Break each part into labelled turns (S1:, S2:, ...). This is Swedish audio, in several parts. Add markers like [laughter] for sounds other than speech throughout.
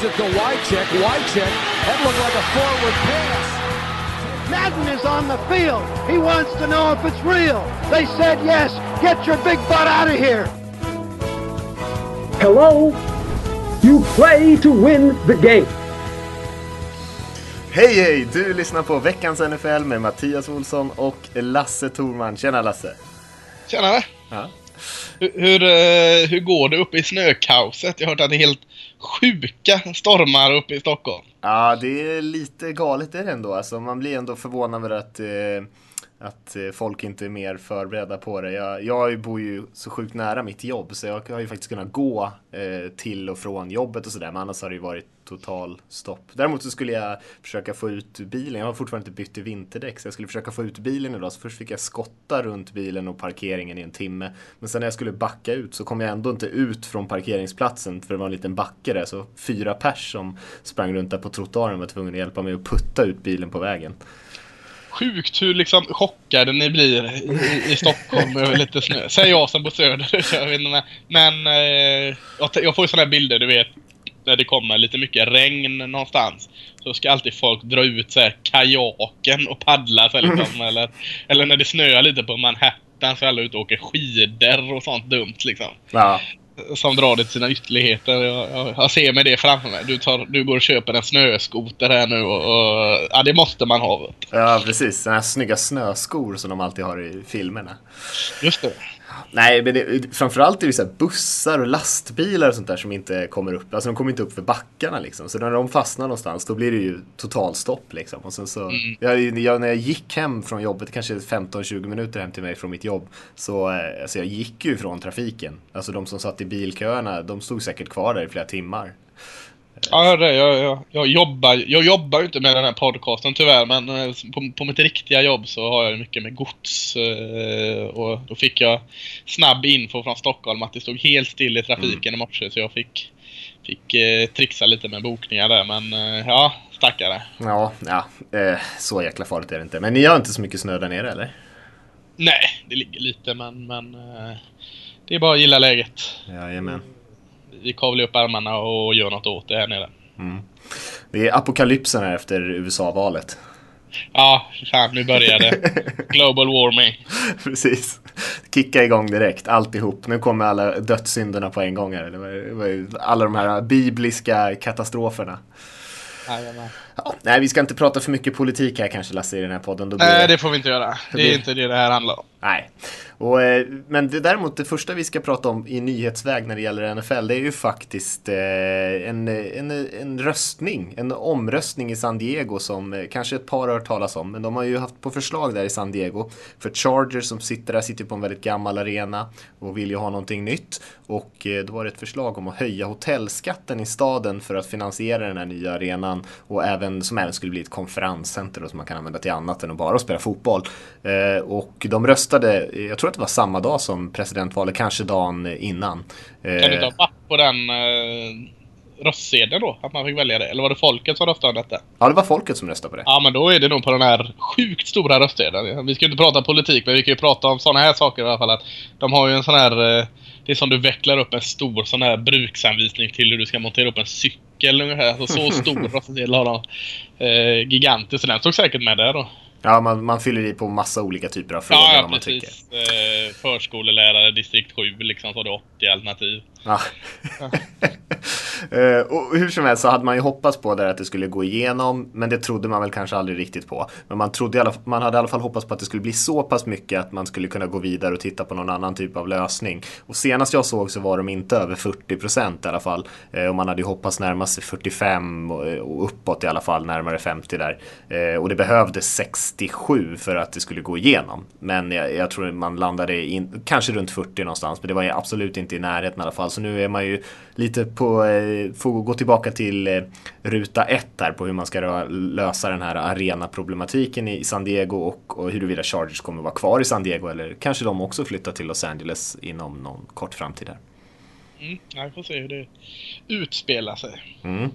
S1: Gives it to Wycheck. Wycheck. That looked like a forward pass.
S2: Madden is on the field. He wants to know if it's real. They said yes. Get your big butt out of here.
S3: Hello? You play to win the game.
S4: Hej hej! Du lyssnar på veckans NFL med Mattias Olsson och Lasse Thorman. Tjena Lasse!
S5: Tjenare!
S4: Ja.
S5: Hur, hur, eh, hur går det uppe i snökaoset? Jag har hört att det är helt sjuka stormar uppe i Stockholm.
S4: Ja, det är lite galet är det ändå. Alltså, man blir ändå förvånad över att, eh, att eh, folk inte är mer förberedda på det. Jag, jag bor ju så sjukt nära mitt jobb så jag har ju faktiskt kunnat gå eh, till och från jobbet och sådär. Men annars har det ju varit total stopp. Däremot så skulle jag försöka få ut bilen. Jag har fortfarande inte bytt till vinterdäck så jag skulle försöka få ut bilen idag. Så först fick jag skotta runt bilen och parkeringen i en timme. Men sen när jag skulle backa ut så kom jag ändå inte ut från parkeringsplatsen för det var en liten backe där. Så fyra pers som sprang runt där på trottoaren var tvungna att hjälpa mig att putta ut bilen på vägen.
S5: Sjukt hur liksom chockade ni blir i, i Stockholm över lite snö. Säger jag som bor söder. [laughs] Jag vet inte, men eh, jag, jag får ju sådana här bilder, du vet. När det kommer lite mycket regn någonstans. Så ska alltid folk dra ut så här kajaken och paddla så här, liksom. eller, eller när det snöar lite på Manhattan så är alla ute och åker skidor och sånt dumt liksom.
S4: Ja,
S5: Som drar det till sina ytterligheter. Jag, jag, jag ser mig det framför mig. Du, tar, du går och köper en snöskoter här nu och, och ja, det måste man ha. vet
S4: ja precis. Sådana här snygga snöskor som de alltid har i filmerna.
S5: Just det.
S4: Nej, men det, framförallt är det så bussar och lastbilar och sånt där som inte kommer upp. Alltså de kommer inte upp för backarna liksom. Så när de fastnar någonstans då blir det ju totalstopp liksom. Och sen så, jag, jag, när jag gick hem från jobbet, kanske 15-20 minuter hem till mig från mitt jobb. Så eh, alltså jag gick ju från trafiken. Alltså de som satt i bilköerna, de stod säkert kvar där i flera timmar.
S5: Ja, det, jag, jag, jag, jobbar, jag jobbar ju inte med den här podcasten tyvärr, men eh, på, på mitt riktiga jobb så har jag mycket med gods. eh, Och då fick jag snabb info från Stockholm att det stod helt still i trafiken i morse, så jag fick, fick eh, trixa lite med bokningar där. Men ja, stackare.
S4: Ja, ja så jäkla farligt är det inte. Men ni har inte så mycket snö där nere eller?
S5: Nej, det ligger lite, men, men det är bara att gilla läget.
S4: Jajamän.
S5: Vi kavlar upp ärmarna och gör något åt det här nere.
S4: Det är apokalypsen här efter USA-valet.
S5: Ja, fan nu börjar det. [laughs] Global warming.
S4: Precis. Kicka igång direkt, alltihop. Nu kommer alla dödssynderna på en gång här. Det var, det alla de här bibliska katastroferna. Ja, nej, vi ska inte prata för mycket politik här kanske Lasse i den här podden.
S5: Nej, det får vi inte göra. Det är inte det det här handlar om.
S4: Nej. Och, eh, men det, däremot det första vi ska prata om i nyhetsväg när det gäller NFL det är ju faktiskt eh, en, en, en röstning, en omröstning i San Diego som eh, kanske ett par har hört talas om. Men de har ju haft på förslag där i San Diego. För Chargers som sitter där sitter på en väldigt gammal arena och vill ju ha någonting nytt. Och eh, då var det ett förslag om att höja hotellskatten i staden för att finansiera den här nya arenan och även som även skulle bli ett konferenscenter då, som man kan använda till annat än att bara spela fotboll. Eh, och de röstade, jag tror att det var samma dag som presidentvalet, kanske dagen innan.
S5: Kan du
S4: Eh,
S5: ta fatt på den eh, röstsedeln då? Att man fick välja det? Eller var det folket som röstade om detta?
S4: ja, det var folket som röstade på det.
S5: Ja, men då är det nog på den här sjukt stora röstsedeln. Vi ska ju inte prata politik, men vi kan ju prata om sådana här saker i alla fall. Att de har ju en sån här... eh, Det är som du vecklar upp en stor sån här bruksanvisning till hur du ska montera upp en cykel ungefär. Alltså så stor [laughs] röstsedel har de. Eh, gigantisk. Så den stod säkert med där då.
S4: Ja, man, man fyller i på massa olika typer av frågor
S5: Ja, ja
S4: vad man tycker.
S5: precis. Eh, förskolelärare, distrikt 7 liksom, så har du 80 alternativ.
S4: Ja. [laughs] Eh, och hur som helst så hade man ju hoppats på där att det skulle gå igenom, men det trodde man väl kanske aldrig riktigt på. Men man, trodde i alla, man hade i alla fall hoppats på att det skulle bli så pass mycket att man skulle kunna gå vidare och titta på någon annan typ av lösning. Och senast jag såg så var de inte över 40 procent i alla fall. Eh, och man hade ju hoppats närma sig 45 och, och uppåt i alla fall, närmare 50 där. Eh, och det behövdes 67 för att det skulle gå igenom. Men jag, jag tror man landade in, kanske runt 40 någonstans, men det var absolut inte i närheten i alla fall. Så nu är man ju lite på, eh, får gå tillbaka till eh, ruta ett här på hur man ska lösa den här arenaproblematiken i San Diego och, och huruvida Chargers kommer vara kvar i San Diego eller kanske de också flyttar till Los Angeles inom någon kort framtid här.
S5: Mm, ja, vi får se hur det utspelar sig.
S4: Mm.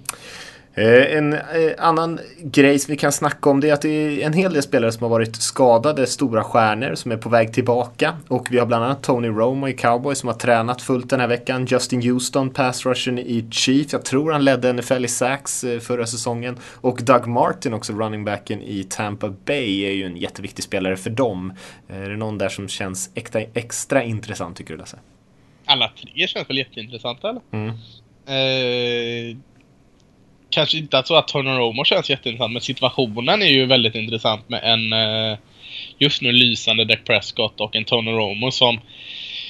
S4: Eh, en eh, annan grej som vi kan snacka om det är att det är en hel del spelare som har varit skadade, stora stjärnor som är på väg tillbaka. Och vi har bland annat Tony Romo i Cowboys som har tränat fullt den här veckan. Justin Houston, pass rushen i Chiefs. Jag tror han ledde NFL i sacks eh, förra säsongen. Och Doug Martin, också running backen i Tampa Bay, är ju en jätteviktig spelare för dem. Är det någon där som känns extra, extra intressant tycker du Lasse?
S5: Alla tre känns väl jätteintressanta eller?
S4: Mm.
S5: Eh, kanske inte så att Turner Romo känns jätteintressant, men situationen är ju väldigt intressant med en eh, just nu lysande Dak Prescott och en Tony Romo som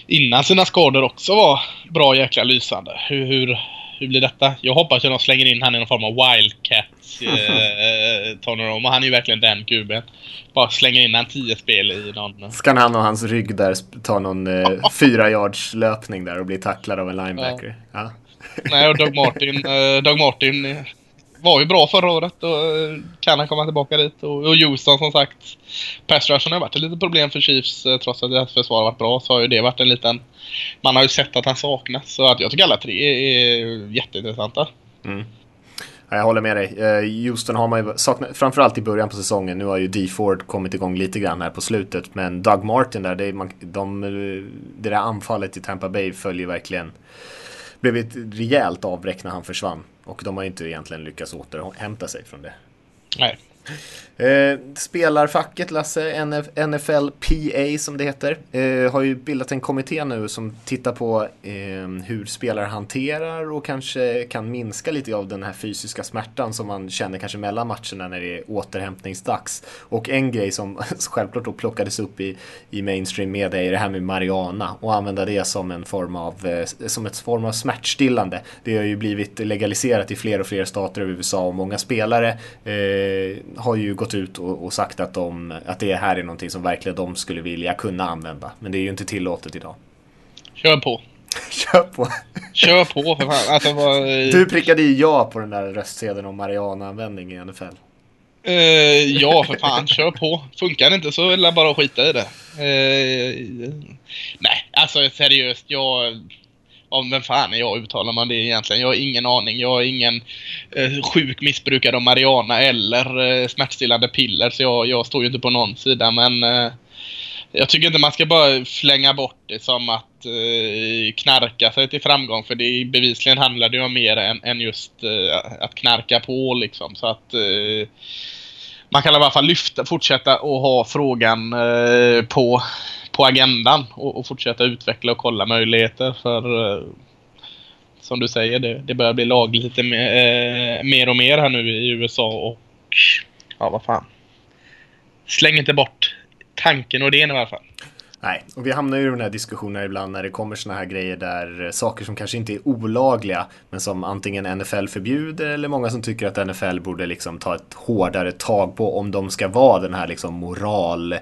S5: innan sina skador också var bra jäkla lysande. Hur, hur, hur blir detta? Jag hoppas att de slänger in han i någon form av Wildcats [laughs] eh, Tony Romo. Han är ju verkligen den kuben. Bara slänger in han tio spel i någon...
S4: Ska han och hans rygg där ta någon eh, [laughs] fyra yards löpning där och bli tacklad av en linebacker? Ja. ja.
S5: Nej, och Doug Martin, eh, Doug Martin eh, var ju bra förra året och eh, kan han komma tillbaka dit. Och, och Houston som sagt, pass rushen har varit ett litet problem för Chiefs eh, trots att deras försvar har varit bra så har ju det varit en liten... Man har ju sett att han saknas så att jag tycker alla tre är jätteintressanta.
S4: Mm. Ja, jag håller med dig. Houston har man ju saknat, framförallt i början på säsongen. Nu har ju D Ford kommit igång lite grann här på slutet. Men Doug Martin där, det, man, de, det där anfallet i Tampa Bay följer verkligen blev ett rejält avbräck när han försvann. Och de har inte egentligen lyckats återhämta sig från det.
S5: Nej.
S4: Eh, spelarfacket Lasse, NF, NFL PA som det heter, eh, har ju bildat en kommitté nu som tittar på eh, hur spelare hanterar och kanske kan minska lite av den här fysiska smärtan som man känner kanske mellan matcherna när det är återhämtningsdags. Och en grej som [laughs] självklart då plockades upp i, i mainstream media är det här med Mariana och använda det som en form av, eh, som ett form av smärtstillande. Det har ju blivit legaliserat i fler och fler stater i USA och många spelare eh, har ju gått ut och, och, sagt att, de, att det här är någonting som verkligen de skulle vilja kunna använda. Men det är ju inte tillåtet idag.
S5: Kör på. [laughs]
S4: Kör på.
S5: Kör på för fan. Alltså, var...
S4: Du prickade ju ja på den där röstsedeln om Mariana-användning i NFL.
S5: Uh, ja, för fan. Kör på. Funkar det inte så är det bara att skita i det. Uh, nej, alltså seriöst. Jag om vem fan är jag uttalar man det egentligen? Jag har ingen aning. Jag är ingen eh, sjuk missbrukare av Mariana eller eh, smärtstillande piller så jag, jag, står ju inte på någon sida men eh, jag tycker inte man ska bara flänga bort det som att eh, knarka sig till framgång för det bevisligen handlar det ju om mer än, än just eh, att knarka på liksom så att eh, man kan i alla fall lyfta, fortsätta och ha frågan eh, på på agendan och, och, fortsätta utveckla och kolla möjligheter för eh, som du säger, det, det börjar bli lagligt lite mer, eh, mer och mer här nu i USA och ja, vad fan. Släng inte bort tanken och idén i alla fall.
S4: Nej, och vi hamnar ju i de här diskussionerna ibland när det kommer såna här grejer där eh, saker som kanske inte är olagliga men som antingen NFL förbjuder eller många som tycker att NFL borde liksom ta ett hårdare tag på om de ska vara den här liksom moral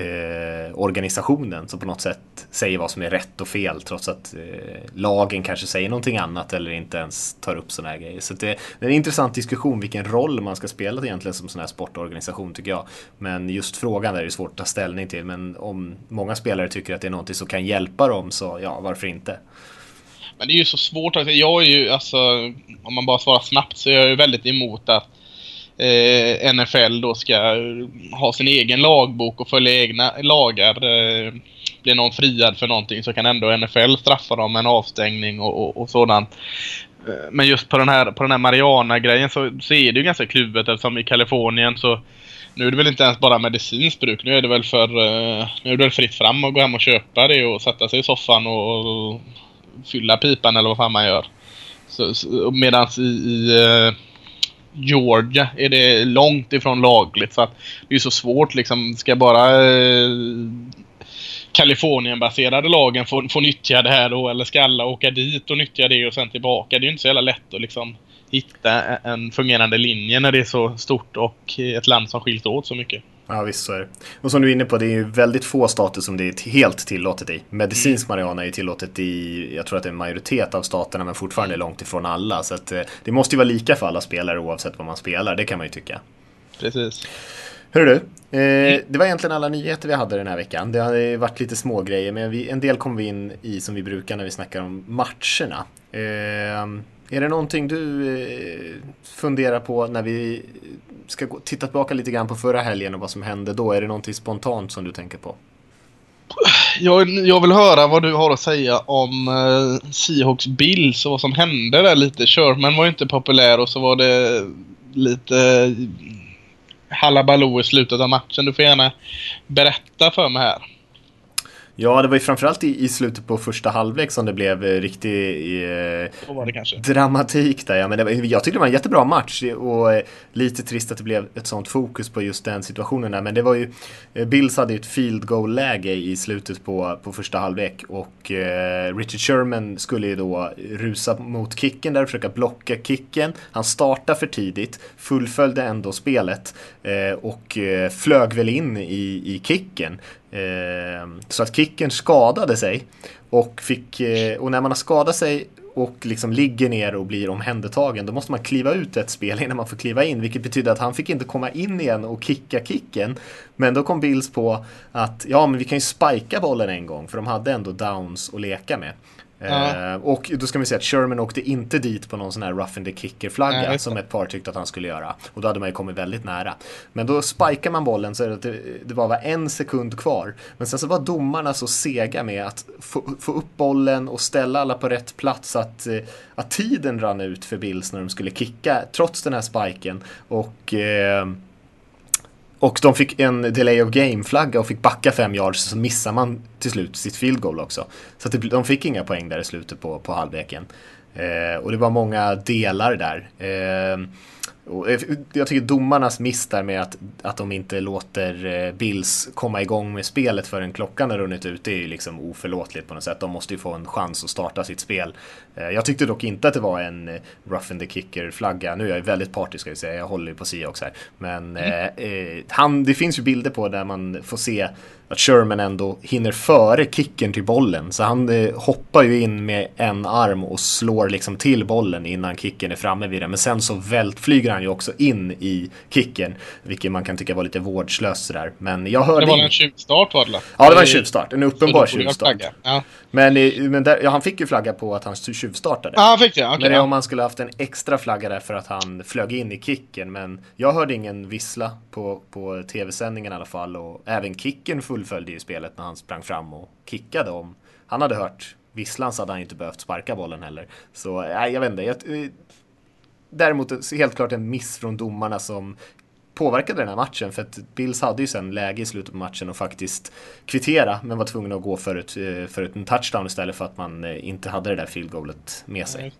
S4: eh, organisationen som på något sätt säger vad som är rätt och fel trots att eh, lagen kanske säger någonting annat eller inte ens tar upp sådana här grejer. Så det, det, är en intressant diskussion vilken roll man ska spela egentligen som sån här sportorganisation tycker jag. Men just frågan är det svårt att ta ställning till men om många spelare tycker att det är någonting som kan hjälpa dem så ja, varför inte?
S5: Men det är ju så svårt. Jag är ju alltså, om man bara svarar snabbt så är jag ju väldigt emot att eh, NFL då ska ha sin egen lagbok och följa egna lagar. Eh, blir någon friad för någonting så kan ändå NFL straffa dem med en avstängning och, och, och sådant. Eh, men just på den här, på den här Mariana-grejen så, så är det ju ganska kluvet eftersom i Kalifornien så nu är det väl inte ens bara medicinskt bruk. Nu är det väl för eh, nu är det väl fritt fram att gå hem och köpa det och sätta sig i soffan och, och fylla pipan eller vad fan man gör. Så, så, medans i, i eh, Georgia är det långt ifrån lagligt. Så att det är så svårt liksom. Ska bara eh, Kalifornienbaserade lagen få, få nyttja det här då? Eller ska alla åka dit och nyttja det och sen tillbaka? Det är ju inte så jävla lätt att liksom hitta en fungerande linje när det är så stort och ett land som skiljs åt så mycket.
S4: Ja visst så är det. Och som du är inne på, det är ju väldigt få stater som det är helt tillåtet i. Medicinsk mm. marijuana är tillåtet i, jag tror att det är en majoritet av staterna men fortfarande långt ifrån alla. Så att, eh, det måste ju vara lika för alla spelare oavsett vad man spelar, det kan man ju tycka.
S5: Precis.
S4: Hörru du, eh, mm. det var egentligen alla nyheter vi hade den här veckan. Det har varit lite små grejer men vi, en del kom vi in i som vi brukar när vi snackar om matcherna. Eh, Är det någonting du eh, funderar på när vi ska gå, titta tillbaka lite grann på förra helgen och vad som hände då? Är det någonting spontant som du tänker på?
S5: Jag, jag vill höra vad du har att säga om eh, Seahawks Bills och vad som hände där lite. Sherman var ju inte populär och så var det lite eh, halabaloo i slutet av matchen. Du får gärna berätta för mig här.
S4: Ja, det var ju framförallt i, i slutet på första halvlek som det blev eh, riktig
S5: kanske.
S4: dramatik där. Ja, men det jag tyckte det var en jättebra match och eh, lite trist att det blev ett sånt fokus på just den situationen där. Men det var ju, eh, Bills hade ju ett field goal-läge i slutet på, på första halvlek och eh, Richard Sherman skulle ju då rusa mot kicken där och försöka blocka kicken. Han startade för tidigt, fullföljde ändå spelet eh, och eh, flög väl in i, i kicken. Eh, så att kicken skadade sig. Och, fick, eh, och när man har skadat sig och liksom ligger ner och blir omhändertagen då måste man kliva ut ett spel innan man får kliva in vilket betyder att han fick inte komma in igen och kicka kicken. Men då kom Bills på att ja men vi kan ju spika bollen en gång för de hade ändå downs att leka med.
S5: Ja.
S4: Eh, och då ska vi säga att Sherman åkte inte dit på någon sån här rough in the kicker-flagga
S5: Nej,
S4: som ett par tyckte att han skulle göra. Och då hade man ju kommit väldigt nära. Men då spikar man bollen så att det, det bara var en sekund kvar. Men sen så var domarna så sega med att få, få upp bollen och ställa alla på rätt plats att, eh, att tiden rann ut för Bills när de skulle kicka trots den här spiken. Och eh, och de fick en delay of game-flagga och fick backa fem yards så missar man till slut sitt field goal också. Så att de fick inga poäng där i slutet på, på halvleken. Eh, och det var många delar där. Eh, och eh, jag tycker domarnas miss där med att, att de inte låter eh, Bills komma igång med spelet förrän klockan har runnit ut, det är ju liksom oförlåtligt på något sätt. De måste ju få en chans att starta sitt spel. Eh, Jag tyckte dock inte att det var en eh, rough in the kicker-flagga. Nu är jag väldigt partisk ska jag säga, jag håller ju på Seahawks här. Men eh, eh, han, det finns ju bilder på där man får se att Sherman ändå hinner före kicken till bollen. Så han eh, hoppar ju in med en arm och slår liksom till bollen innan kicken är framme vid den. Men sen så vält, flyger han ju också in i kicken. Vilket man kan tycka var lite vårdslöst sådär. Men jag hörde...
S5: Det var
S4: in-
S5: en tjuvstart var det?
S4: Ja, det var en tjuvstart. En uppenbar tjuvstart.
S5: Ja.
S4: Men, men där, ja, han fick ju flagga på att han tjuvstartade.
S5: Ja, han fick det. Okej.
S4: Men det är om man skulle haft en extra flagga där för att han flög in i kicken. Men jag hörde ingen vissla på, på tv-sändningen i alla fall. Och även kicken fullföljde ju spelet när han sprang fram och kickade. Om han hade hört visslan så hade han inte behövt sparka bollen heller. Så nej, jag vet inte. Jag, eh, däremot helt klart en miss från domarna som påverkade den här matchen. För att Bills hade ju sen läge i slutet på matchen och faktiskt kvittera. Men var tvungna att gå för, ett, eh, för ett, en touchdown istället för att man eh, inte hade det där field goalet med sig.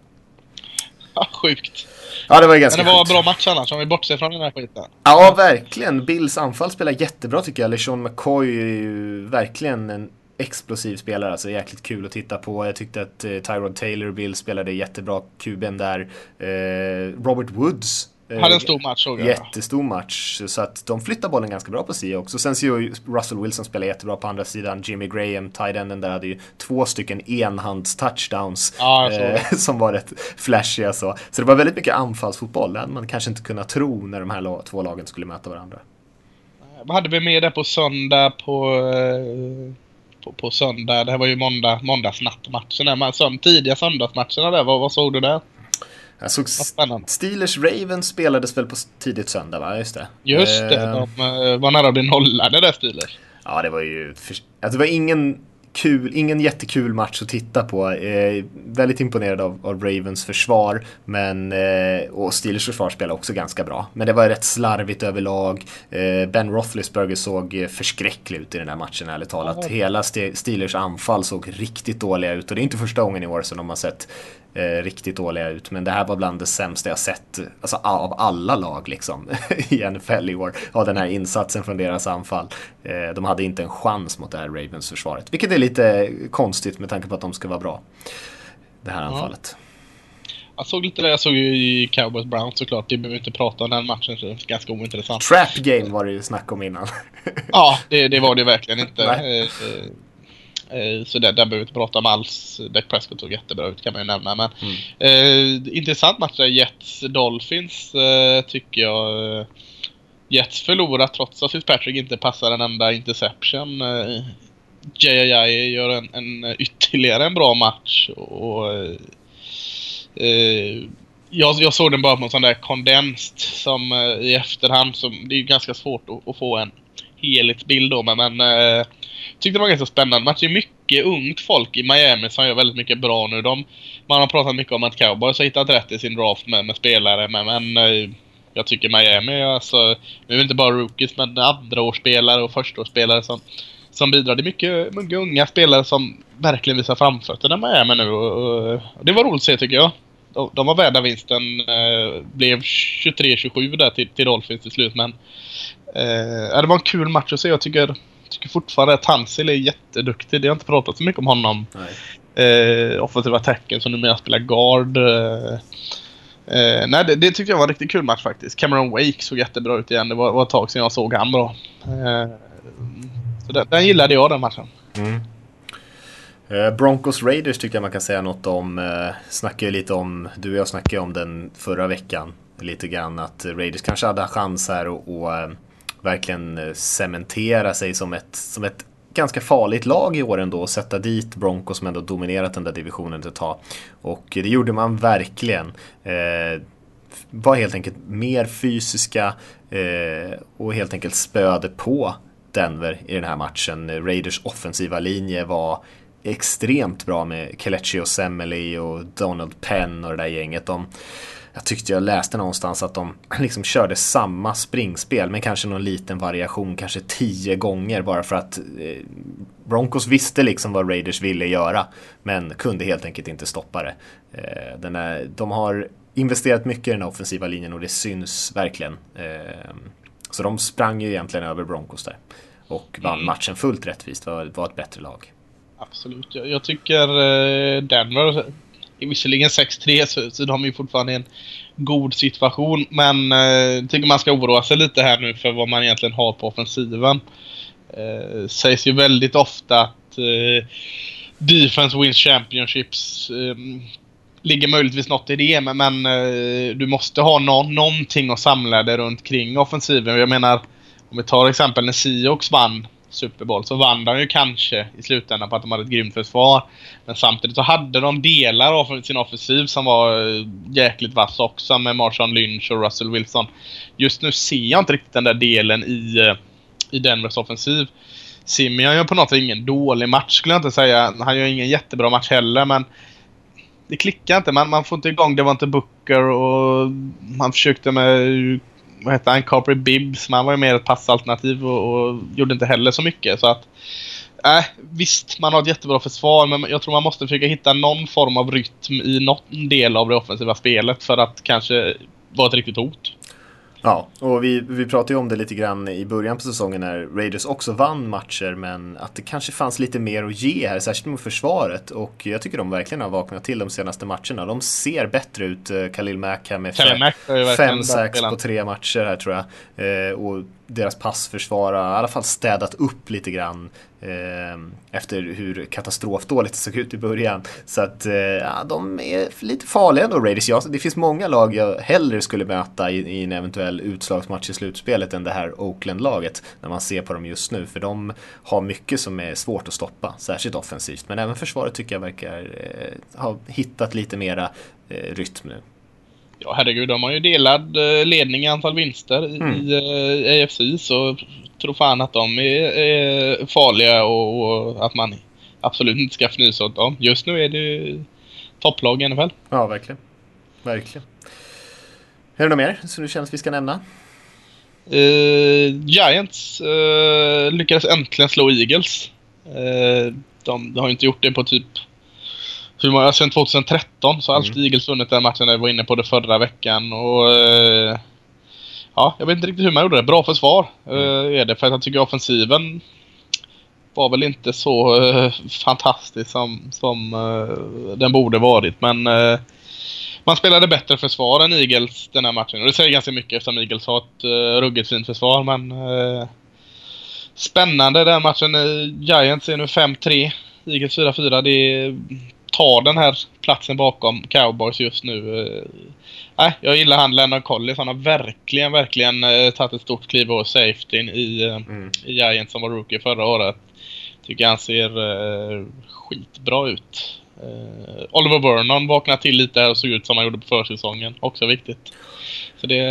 S5: Ja, sjukt.
S4: Ja, det var ju
S5: Men
S4: ganska
S5: det var en
S4: sjukt.
S5: bra match annars, om vi bortser från den här skiten.
S4: Ja, verkligen. Bills anfall spelar jättebra tycker jag. LeSean McCoy är ju verkligen en explosiv spelare. Alltså jäkligt kul att titta på. Jag tyckte att eh, Tyrod Taylor Bill spelade jättebra kuben där. Eh, Robert Woods. Eh,
S5: Hade en stor match såg jag.
S4: Jättestor match. Så att de flyttar bollen ganska bra på sig också. Sen ser ju Russell Wilson spela jättebra på andra sidan. Jimmy Graham, tight enden där, hade ju två stycken enhands-touchdowns.
S5: Såg
S4: eh, [laughs] som var rätt flashiga så. Så det var väldigt mycket anfallsfotboll. Det hade man kanske inte kunnat tro när de här två lagen skulle möta varandra.
S5: Vad hade vi med där på söndag på... eh, På, på söndag, det här var ju måndag, måndagsnattmatchen där. Tidiga söndagsmatcherna där, vad, vad såg du där?
S4: Jag såg. Steelers Ravens spelades väl på tidigt söndag va? Just det.
S5: Just det,
S4: Eh,
S5: de eh, var nära att bli nollade där Steelers.
S4: Ja, det var ju... Alltså, det var ingen kul, ingen jättekul match att titta på. Eh, väldigt imponerad av, av Ravens försvar. Men, eh, och Steelers försvar spelade också ganska bra. Men det var rätt slarvigt överlag. Eh, ben Roethlisberger såg eh, förskräcklig ut i den här matchen ärligt talat. Hela Ste- Steelers anfall såg riktigt dåliga ut. Och det är inte första gången i år som de har sett eh, riktigt dåliga ut. Men det här var bland det sämsta jag sett alltså, av alla lag liksom, [laughs] i NFL i år. Av den här insatsen från deras anfall. Eh, de hade inte en chans mot det här Ravens-försvaret. Vilket är lite konstigt med tanke på att de ska vara bra. Det här anfallet.
S5: Jag såg lite det, jag såg ju i Cowboys Browns såklart. Det behöver inte prata om den matchen, så det är ganska ointressant.
S4: Trap game var det ju snack om innan.
S5: Ja, det, det var det verkligen inte.
S4: Nej.
S5: Eh, Så det, där behöver vi inte prata om alls. Dak Prescott såg jättebra ut kan man ju nämna. Men,
S4: Mm.
S5: eh, intressant match där. Jets-Dolphins eh, tycker jag. eh, Jets förlorar trots att Fitzpatrick inte passar en enda interception. Eh, JJJ gör en, en ytterligare en bra match. Och, eh, Eh, jag, jag såg den bara på en sån där kondenst som eh, i efterhand. Som, det är ju ganska svårt att, att få en helhetsbild då. Men, men eh, tyckte det var ganska spännande match. Det är mycket ungt folk i Miami som gör väldigt mycket bra nu. De, man har pratat mycket om att Cowboys har hittat rätt i sin draft med, med spelare. Men, men eh, jag tycker Miami, alltså, nu är det inte bara rookies men andraårsspelare och förstaårsspelare som, som bidrar. Det är mycket, mycket unga spelare som verkligen visar framfötterna i Miami nu. Och, och, det var roligt att se tycker jag. De, de var värda vinsten. Eh, blev 23-27 där till, till Dolphins till slut men eh, det var en kul match att se. Jag tycker, tycker fortfarande att Tansil är jätteduktig. Det har inte pratat så mycket om honom. Eh, offensiva attacken som numera spelar guard. Eh, Eh, nej, det, det tyckte jag var en riktigt kul match faktiskt. Cameron Wake såg jättebra ut igen. Det var, var ett tag sedan jag såg han bra. Eh, så den, den gillade jag den matchen. Mm.
S4: Eh, Broncos Raiders tycker jag man kan säga något om. Eh, snackade ju lite om, du och jag snackade om den förra veckan. Lite grann att Raiders kanske hade chans här och, och verkligen eh, cementera sig som ett, som ett ganska farligt lag i år ändå och sätta dit Broncos som ändå dominerat den där divisionen ett tag. Och det gjorde man verkligen. Eh, var helt enkelt mer fysiska eh, och helt enkelt spöade på Denver i den här matchen. Raiders offensiva linje var extremt bra med Kelechi och Semele och Donald Penn och det där gänget. De, jag tyckte jag läste någonstans att de [clears throat] liksom körde samma springspel med kanske någon liten variation, kanske tio gånger bara för att eh, Broncos visste liksom vad Raiders ville göra men kunde helt enkelt inte stoppa det. Eh, den är, de har investerat mycket i den offensiva linjen och det syns verkligen. Eh, så de sprang ju egentligen över Broncos där och vann mm. matchen fullt rättvist, var, var ett bättre lag.
S5: Absolut, jag, jag tycker Denver visserligen 6-3 så, så de är fortfarande i en god situation. Men eh, tycker man ska oroa sig lite här nu för vad man egentligen har på offensiven. Eh, sägs ju väldigt ofta att eh, Defense wins championships. Eh, ligger möjligtvis något i det men, men eh, du måste ha no någonting att samla dig runt kring offensiven. Jag menar om vi tar exempel när Seahawks vann Super Bowl så vann de ju kanske i slutändan på att de hade ett grymt försvar. Men samtidigt så hade de delar av sin offensiv som var eh, jäkligt vass också med Marshawn Lynch och Russell Wilson. Just nu ser jag inte riktigt den där delen i, eh, i Denvers offensiv. Simeon gör på något sätt ingen dålig match skulle jag inte säga. Han gör ingen jättebra match heller men det klickar inte. Man, man får inte igång det var inte Booker och man försökte med vad hette han, Capri Bibbs, men han var ju mer ett passalternativ och, och gjorde inte heller så mycket. Så att, äh, visst, man har ett jättebra försvar, men jag tror man måste försöka hitta någon form av rytm i någon del av det offensiva spelet för att kanske vara ett riktigt hot.
S4: Ja, och vi, vi pratade ju om det lite grann i början på säsongen när Raiders också vann matcher men att det kanske fanns lite mer att ge här, särskilt mot försvaret och jag tycker de verkligen har vaknat till de senaste matcherna. De ser bättre ut, eh, Khalil Mack här med fem, fem sax på tre matcher här tror jag. Eh, och deras passförsvar har i alla fall städat upp lite grann eh, efter hur katastrofdåligt det såg ut i början. Så att eh, ja, de är lite farliga ändå Raiders. Ja, det finns många lag jag hellre skulle möta i, i en eventuell utslagsmatch i slutspelet än det här Oakland-laget när man ser på dem just nu. För de har mycket som är svårt att stoppa, särskilt offensivt. Men även försvaret tycker jag verkar eh, ha hittat lite mera eh, rytm nu.
S5: Ja herregud, de har ju delad eh, ledning i antal vinster mm. i eh, AFC så tror fan att de är, är farliga och, och, att man absolut inte ska fnysa åt dem. Just nu är det topplag i NFL.
S4: Ja, verkligen. Verkligen. Är det något mer som du känner att vi ska nämna?
S5: Uh, Giants uh, lyckades äntligen slå Eagles. Uh, de, de, har inte gjort det på typ hur många, sen 2013 så har alltid mm. Eagles vunnit den matchen. Jag var inne på det förra veckan och eh, ja, jag vet inte riktigt hur man gjorde det. Bra försvar mm. eh, är det för att jag tycker offensiven var väl inte så eh, fantastisk som, som eh, den borde varit men eh, man spelade bättre försvar än Eagles den här matchen och det säger ganska mycket eftersom Eagles har ett uh, ruggigt fint försvar men uh, Spännande den matchen. Giants är nu 5-3. Eagles 4-4. Det är tar den här platsen bakom cowboys just nu. Eh, äh, jag gillar han Lennon Collins. Han har verkligen, verkligen äh, tagit ett stort kliv över safetyn i, äh, mm. i Giants som var rookie förra året. Tycker han ser äh, skitbra ut. Eh, Oliver Vernon vaknade till lite här och såg ut som han gjorde på försäsongen. Också viktigt. Så det,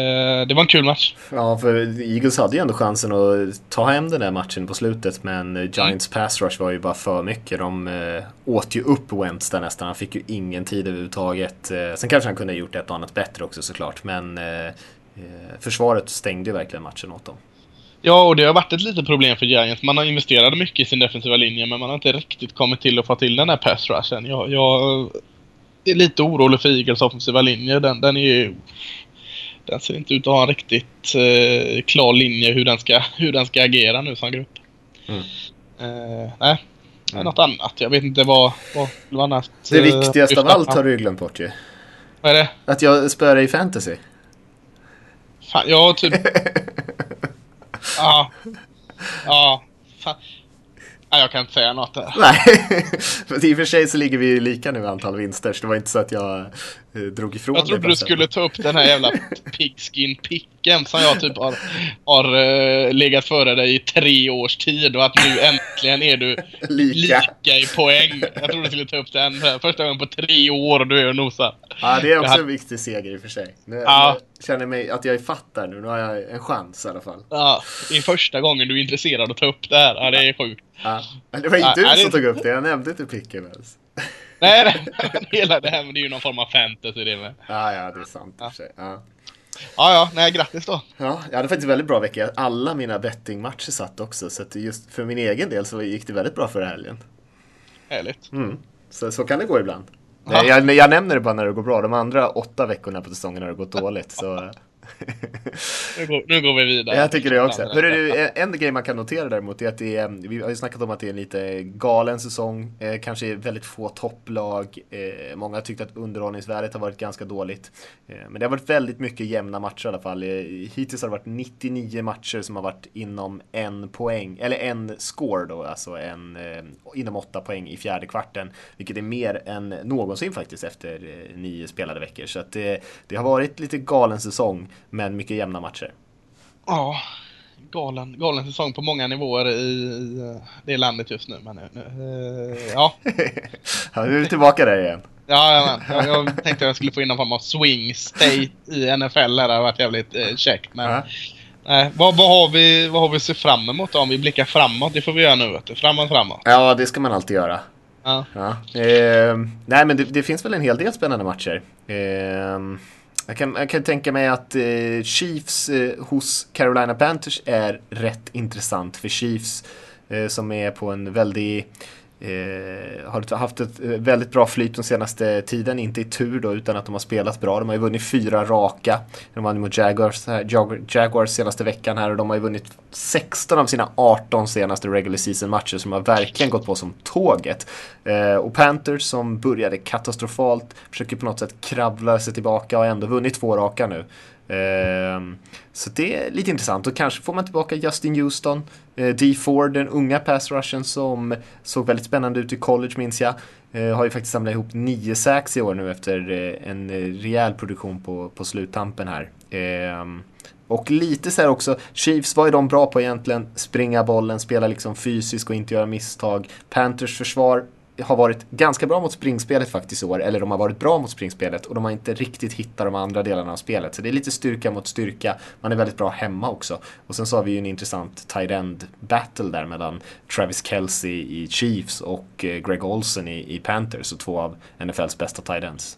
S5: det var en kul match.
S4: Ja, för Eagles hade ju ändå chansen att ta hem den där matchen på slutet men eh, Giants mm. pass rush var ju bara för mycket. De eh, åt ju upp Wentz där nästan. Han fick ju ingen tid överhuvudtaget. Eh, sen kanske han kunde ha gjort ett och annat bättre också såklart men eh försvaret stängde ju verkligen matchen åt dem.
S5: Ja, och det har varit ett litet problem för Giants. Man har investerat mycket i sin defensiva linje men man har inte riktigt kommit till att få till den här pass rushen. Jag, jag är lite orolig för Eagles offensiva linje. Den, den är ju den ser inte ut att ha en riktigt eh, klar linje hur den, ska, hur den ska agera nu som grupp. Mm. Eh, nej, mm. något annat. Jag vet inte vad, vad, vad annat.
S4: Det eh, viktigaste av allt har du glömt bort ju.
S5: Vad är det?
S4: Att jag spöar i fantasy.
S5: Fan, jag typ... [laughs] ja. Ja. Fan. Nej, jag kan inte säga något där.
S4: Nej, [laughs] för i och för sig så ligger vi lika nu i antal vinster, så det var inte så att jag eh, drog ifrån
S5: Jag trodde du skulle ta upp den här jävla [laughs] pigskin picken som jag typ har, har uh, legat före dig i tre års tid och att nu äntligen är du [laughs] lika, lika i poäng. Jag trodde du skulle ta upp den första gången på tre år och du är och nosar.
S4: Ja, det är också en viktig seger i och för sig. Nu, ja. nu känner mig att jag är fattar nu. Nu har jag en chans i alla fall.
S5: Ja, det är första gången du är intresserad att ta upp det här. Ja, det är sjukt.
S4: Ja. Men det var inte ja, du som det... tog upp det. Jag nämnde inte picken ens. [laughs]
S5: Nej, hela det här men det är ju någon form av fantasy det med.
S4: Ja, ja, det är sant i och för sig. Ja.
S5: Ja, ja, nej, grattis då.
S4: Ja, jag hade faktiskt väldigt bra vecka. Alla mina bettingmatcher satt också, så att just för min egen del så gick det väldigt bra förra helgen.
S5: Härligt.
S4: Mm. Så, så kan det gå ibland. Jag, jag, nämner det bara när det går bra. De andra åtta veckorna på säsongen har det gått dåligt. Så [laughs]
S5: nu, går, nu går vi vidare.
S4: Jag tycker det också. Hörru, en grej man kan notera däremot är att det är, vi har ju snackat om att det är en lite galen säsong, eh, kanske väldigt få topplag. Eh, många har tyckt att underhållningsvärdet har varit ganska dåligt. Eh, men det har varit väldigt mycket jämna matcher i alla fall. Eh, hittills har det varit 99 matcher som har varit inom en poäng, eller en score då, alltså en, eh, inom åtta poäng i fjärde kvarten. Vilket är mer än någonsin faktiskt efter eh, nio spelade veckor. Så att det, det har varit lite galen säsong men mycket jämna matcher.
S5: Ja, galen, galen säsong på många nivåer i, i det landet just nu. Men, uh, ja. [laughs]
S4: ja, nu är vi tillbaka där igen.
S5: Ja, jag, jag tänkte att jag skulle få in någon form av swing state i NFL. Det hade varit jävligt eh, käckt. Men, uh -huh. vad, vad, har vi, vad har vi sett fram emot då? Om vi blickar framåt, det får vi göra nu. Vet du. Framåt, framåt.
S4: Ja, det ska man alltid göra. Ja. ja. Eh, nej, men det, det, finns väl en hel del spännande matcher. Eh, jag kan, jag kan tänka mig att eh, Chiefs eh, hos Carolina Panthers är rätt intressant för Chiefs eh, som är på en väldigt Eh, har haft ett eh, väldigt bra flyt den senaste tiden, inte i tur då utan att de har spelat bra. De har ju vunnit fyra raka. De vann mot Jaguars, Jaguars senaste veckan här och de har ju vunnit 16 av sina 18 senaste regular season matcher som har verkligen gått på som tåget. Eh, och Panthers som började katastrofalt försöker på något sätt kravla sig tillbaka och har ändå vunnit två raka nu. Ehm, så det är lite intressant och kanske får man tillbaka Justin Houston, eh, D Ford, den unga pass rushen som såg väldigt spännande ut i college minns jag. Eh, har ju faktiskt samlat ihop nio sacks i år nu efter eh, en rejäl produktion på, på sluttampen här. Ehm, och lite så här också, Chiefs vad är de bra på egentligen, springa bollen, spela liksom fysiskt och inte göra misstag. Panthers försvar har varit ganska bra mot springspelet faktiskt i år, eller de har varit bra mot springspelet och de har inte riktigt hittat de andra delarna av spelet. Så det är lite styrka mot styrka. Man är väldigt bra hemma också. Och sen så har vi ju en intressant tight end battle där mellan Travis Kelce i Chiefs och eh, Greg Olsen i, i Panthers, och två av NFLs bästa tight ends.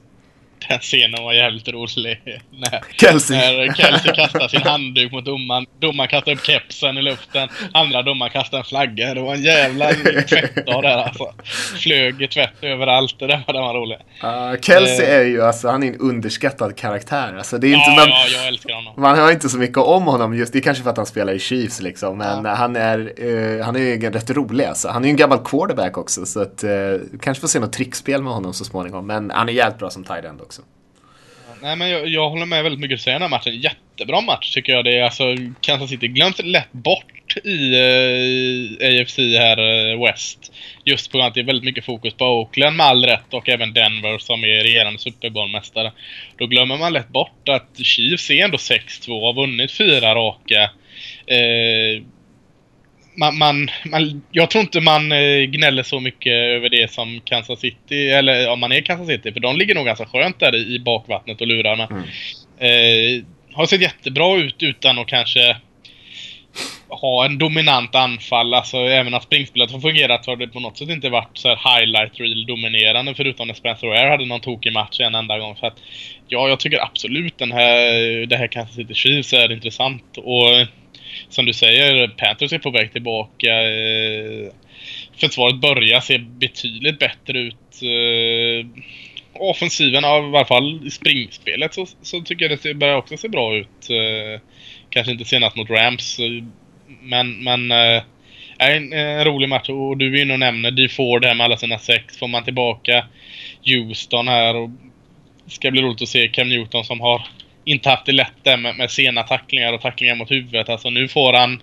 S5: Den scenen var jävligt rolig. När,
S4: Kelsey.
S5: när Kelsey kastar sin handduk mot domaren. Domaren kastar upp kepsen i luften. Andra domaren kastar en flagga. Det var en jävla tvättdag där alltså. Flög tvätt överallt. Det där var, den var rolig.
S4: Uh, Kelsey uh, är ju alltså, han är en underskattad karaktär. Alltså, det är inte,
S5: ja, man, ja, jag älskar honom.
S4: Man hör inte så mycket om honom just. Det är kanske för att han spelar i Chiefs liksom. Men ja. han är, uh, han är ju rätt rolig alltså. Han är ju en gammal quarterback också. Så att, uh, kanske får se något trickspel med honom så småningom. Men han är jävligt bra som tight end också också.
S5: Nej men jag, jag, håller med väldigt mycket du säger den här matchen. Jättebra match tycker jag det är. Alltså Kansas City glöms lätt bort i eh, AFC här eh, West. Just på grund av att det är väldigt mycket fokus på Oakland med all rätt och även Denver som är regerande Super Bowl-mästare. Då glömmer man lätt bort att Chiefs är ändå 6-2 och har vunnit fyra raka. Eh, man, man, man, jag tror inte man eh, gnäller så mycket över det som Kansas City, eller om man är Kansas City, för de ligger nog ganska skönt där i, i bakvattnet och lurar. Men,
S4: Mm.
S5: eh, har sett jättebra ut utan att kanske ha en dominant anfall. Alltså även att springspelet har fungerat så har det på något sätt inte varit så här highlight reel dominerande förutom när Spencer Ware hade någon tokig match en enda gång. Så att, ja, jag tycker absolut den här, det här Kansas City Chiefs är intressant. Och som du säger, Panthers är på väg tillbaka. Eh, Försvaret börjar se betydligt bättre ut. Eh, offensiven, av, i varje fall i springspelet, så, så tycker jag det börjar också se bra ut. Eh, kanske inte senast mot Rams, men, men eh, är en, eh, en rolig match. Och du är inne och nämner DeFord här med alla sina sex. Får man tillbaka Houston här och det ska bli roligt att se Cam Newton som har inte haft det lätt där med, med sena tacklingar och tacklingar mot huvudet. Alltså nu får han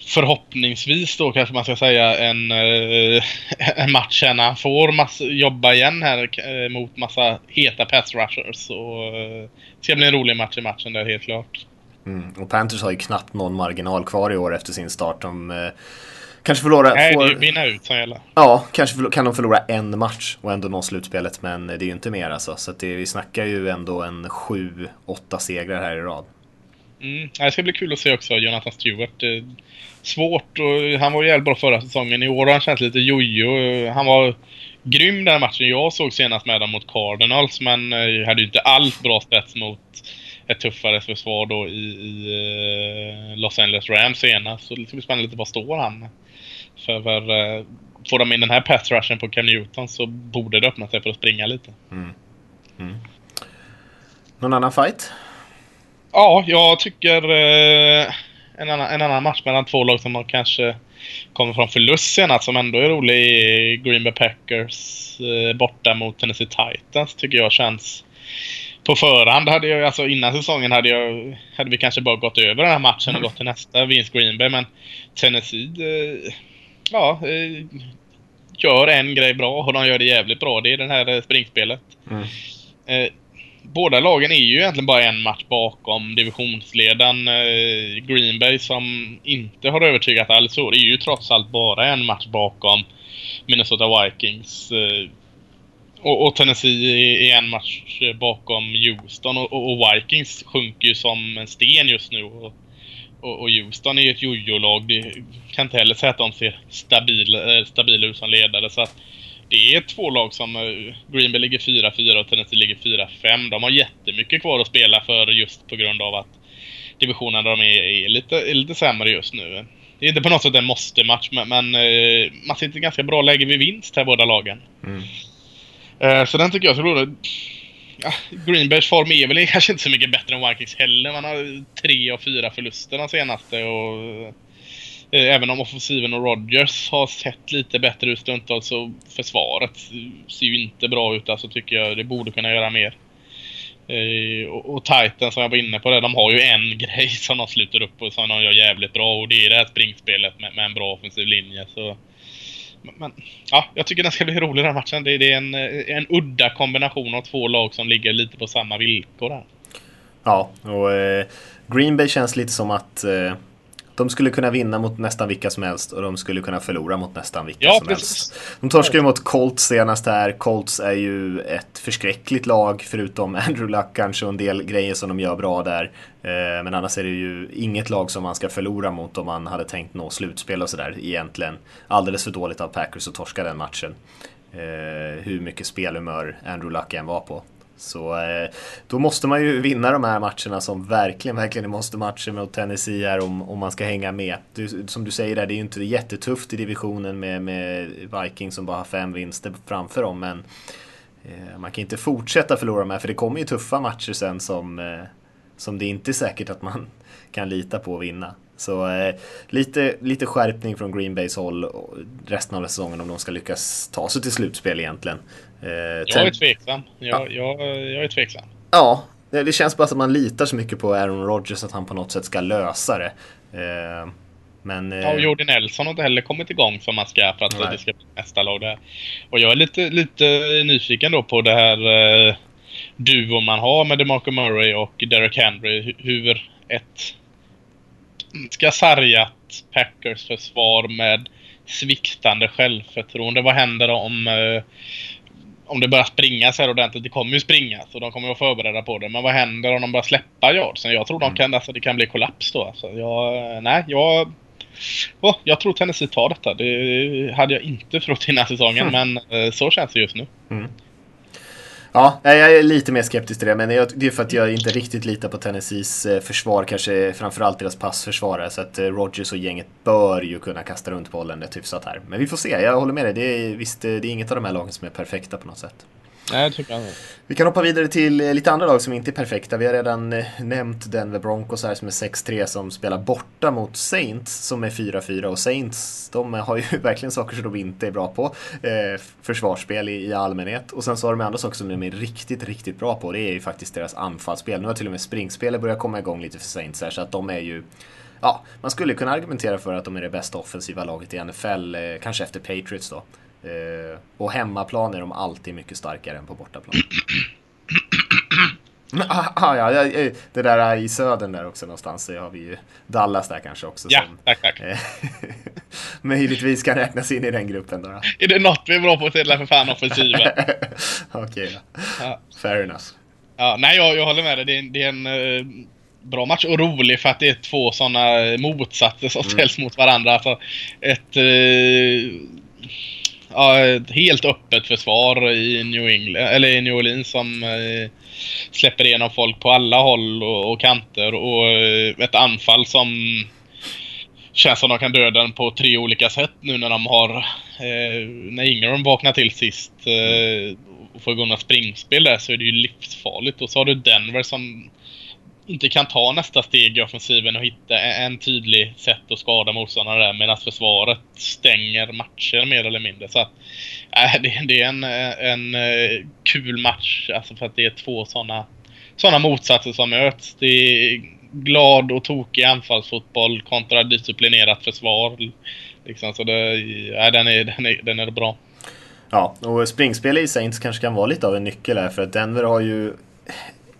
S5: förhoppningsvis då kanske man ska säga en, eh, [laughs] en match här när han får massa, jobba igen här eh, mot massa heta pass rushers. Och, eh, det ska bli en rolig match i matchen där helt klart.
S4: Mm. Och Panthers har ju knappt någon marginal kvar i år efter sin start. De eh, kanske förlorar...
S5: Nej, det är
S4: får,
S5: ju vinna ut som gäller.
S4: Ja, kanske kan de förlora en match och ändå nå slutspelet. Men det är ju inte mer alltså. Så det, vi snackar ju ändå en sju, åtta segrar här i rad.
S5: Mm. Det ska bli kul att se också Jonathan Stewart. Eh, Svårt och han var ju jävligt bra förra säsongen. I år har han känt lite jojo. Han var grym den matchen jag såg senast med dem mot Cardinals men eh, hade ju inte alls bra spets mot ett tuffare försvar då i, i eh, Los Angeles Rams senast. Så det ska bli spännande lite vad står han för, eh, Får de in den här pass rushen på Cam Newton så borde det öppna sig för att springa lite.
S4: Någon annan fight?
S5: Ja, jag tycker eh, en, annan, en annan match mellan två lag som har kanske kommer från förlust senast som ändå är rolig är Green Bay Packers eh, borta mot Tennessee Titans tycker jag känns på förhand hade jag, alltså innan säsongen hade jag, hade vi kanske bara gått över den här matchen och gått till nästa, vinst Green Bay, men Tennessee, eh, ja, eh, gör en grej bra och de gör det jävligt bra. Det är det här eh, springspelet.
S4: Mm.
S5: Eh, båda lagen är ju egentligen bara en match bakom divisionsledaren eh, Green Bay som inte har övertygat alls. Det är ju trots allt bara en match bakom Minnesota Vikings. Eh, och, och Tennessee är, en match bakom Houston och, och, och Vikings sjunker ju som en sten just nu. Och, och, och Houston är ju ett jojo-lag. Det kan inte heller säga att de ser stabila, eh, stabila ut som ledare. Så att det är två lag som... eh, Green Bay ligger 4-4 och Tennessee ligger 4-5. De har jättemycket kvar att spela för just på grund av att divisionen där de är, är, lite, är lite sämre just nu. Det är inte på något sätt en måste-match, men, men eh, man sitter i ganska bra läge vid vinst här båda lagen.
S4: Mm.
S5: Så den tycker jag så rolig. Ja, Green form är väl [laughs] kanske inte så mycket bättre än Vikings heller. Man har tre av fyra förluster de senaste och eh, även om offensiven och Rodgers har sett lite bättre ut stundtals så försvaret ser ju inte bra ut. Alltså tycker jag det borde kunna göra mer. Eh, och, och Titan som jag var inne på det, de har ju en [laughs] grej som de sluter upp och som de gör jävligt bra och det är det här springspelet med, med en bra offensiv linje. Så, men, ja, jag tycker den ska bli rolig den här matchen. Det, det är en, eh, en udda kombination av två lag som ligger lite på samma villkor här.
S4: Ja, och eh, Green Bay känns lite som att eh, de skulle kunna vinna mot nästan vilka som helst och de skulle kunna förlora mot nästan vilka
S5: Ja,
S4: som
S5: precis.
S4: helst. De torskade ju mot Colts senast här. Colts är ju ett förskräckligt lag förutom [laughs] Andrew Luck kanske och en del grejer som de gör bra där. Eh, men annars är det ju inget lag som man ska förlora mot om man hade tänkt nå slutspel och sådär egentligen. Alldeles för dåligt av Packers att torska den matchen. Eh, hur mycket spelhumör Andrew Luck än var på. Så eh, då måste man ju vinna de här matcherna som verkligen, verkligen är måste-matcher mot Tennessee här om, om man ska hänga med. Du, som du säger där, det är ju inte jättetufft i divisionen med, med Vikings som bara har fem vinster framför dem, men eh, man kan inte fortsätta förlora de här, för det kommer ju tuffa matcher sen som, eh, som det inte är säkert att man [laughs] kan lita på att vinna. Så eh, lite, lite skärpning från Green Bays håll resten av säsongen om de ska lyckas ta sig till slutspel egentligen. Eh,
S5: Jag är tveksam. Jag, jag, jag är tveksam.
S4: Ja, det känns bara som att man litar så mycket på Aaron Rodgers att han på något sätt ska lösa det. Eh, Men... eh,
S5: Ja, och Jordi Nelson har inte heller kommit igång som man ska för att
S4: Nej.
S5: det ska bli nästa lag där. Och jag är lite, lite nyfiken då på det här eh, duon man har med DeMarco Murray och Derek Henry. Hu- Hur ett ganska sargat Packers försvar med sviktande självförtroende. Vad händer om, eh, om det börjar springa så här ordentligt? Det kommer ju springa så de kommer att vara förberedda på det. Men vad händer om de börjar släppa yardsen? Jag tror de kan, alltså, det kan bli kollaps då. Alltså, jag, nej, jag, oh, jag tror Tennessee tar detta. Det hade jag inte trott innan säsongen, mm. men eh, så känns det just nu. Mm.
S4: Ja, jag är lite mer skeptisk till det, men det är för att jag inte riktigt litar på Tennessees eh, försvar, kanske framförallt deras passförsvarare. Så att eh, Rogers och gänget bör ju kunna kasta runt bollen rätt typ hyfsat här. Men vi får se, jag håller med dig. Det är, visst, eh, det är inget av de här lagen som är perfekta på något sätt.
S5: Nej, tycker inte.
S4: Vi kan hoppa vidare till eh, lite andra lag som inte är perfekta. Vi har redan eh, nämnt Denver Broncos här som är 6-3 som spelar borta mot Saints som är 4-4 och Saints de har ju [laughs] verkligen saker som de inte är bra på. Eh, försvarsspel i, i, allmänhet och sen så har de andra saker som de är riktigt, riktigt bra på. Det är ju faktiskt deras anfallsspel. Nu har till och med springspelet börjat komma igång lite för Saints här så att de är ju Ja, man skulle kunna argumentera för att de är det bästa offensiva laget i NFL, eh, kanske efter Patriots då. Eh, och hemmaplan är de alltid mycket starkare än på bortaplan. [clears throat] ah, ah, ja, det där i södern där också någonstans så har vi ju Dallas där kanske också.
S5: Ja, som, tack, tack.
S4: Eh, [laughs] möjligtvis kan räknas in i den gruppen då.
S5: Är det något vi är bra på så är för fan offensiva. [laughs]
S4: Okej okay, ja. Fair enough.
S5: Ja, nej, jag, jag håller med dig. Det är, det är en uh, bra match och rolig för att det är två sådana motsatser som mm. ställs mot varandra. Alltså, ett ja, ett helt öppet försvar i New, England, eller i New Orleans som eh, släpper igenom folk på alla håll och, och kanter och eh, ett anfall som känns som de kan döda den på tre olika sätt nu när de har eh, när Ingram vaknar till sist eh, och får igång några springspel där så är det ju livsfarligt. Och så har du Denver som inte kan ta nästa steg i offensiven och hitta en tydlig sätt att skada motståndarna där medan försvaret stänger matcher mer eller mindre. Så att, äh, det, det, är en, en eh, kul match alltså för att det är två sådana såna motsatser som möts. Det är glad och tokig anfallsfotboll kontra disciplinerat försvar. Liksom, så det, äh, den, är, den, är, den är bra.
S4: Ja, och springspel i Saints kanske kan vara lite av en nyckel här för att Denver har ju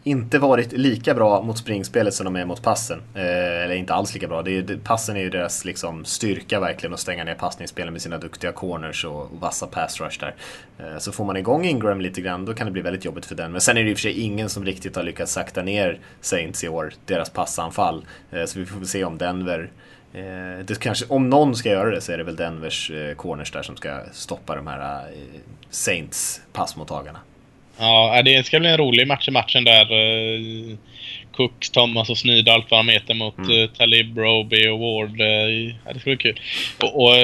S4: inte varit lika bra mot springspelet som de är mot passen. Eh, eller inte alls lika bra. Det är, passen är ju deras liksom, styrka verkligen att stänga ner passningsspelen med sina duktiga corners och, och vassa pass rush där. Eh, så får man igång Ingram lite grann då kan det bli väldigt jobbigt för den. Men sen är det i och för sig ingen som riktigt har lyckats sakta ner Saints i år, deras passanfall. Eh, så vi får se om Denver eh, det kanske, om någon ska göra det så är det väl Denvers eh, corners där som ska stoppa de här eh, Saints passmottagarna.
S5: Ja, det ska bli en rolig match i matchen där. Uh, Cooks, Thomas och Sneed, allt vad de heter mot mm. uh, Talib, Roby och Ward. Uh, ja, det ska bli kul. Och, och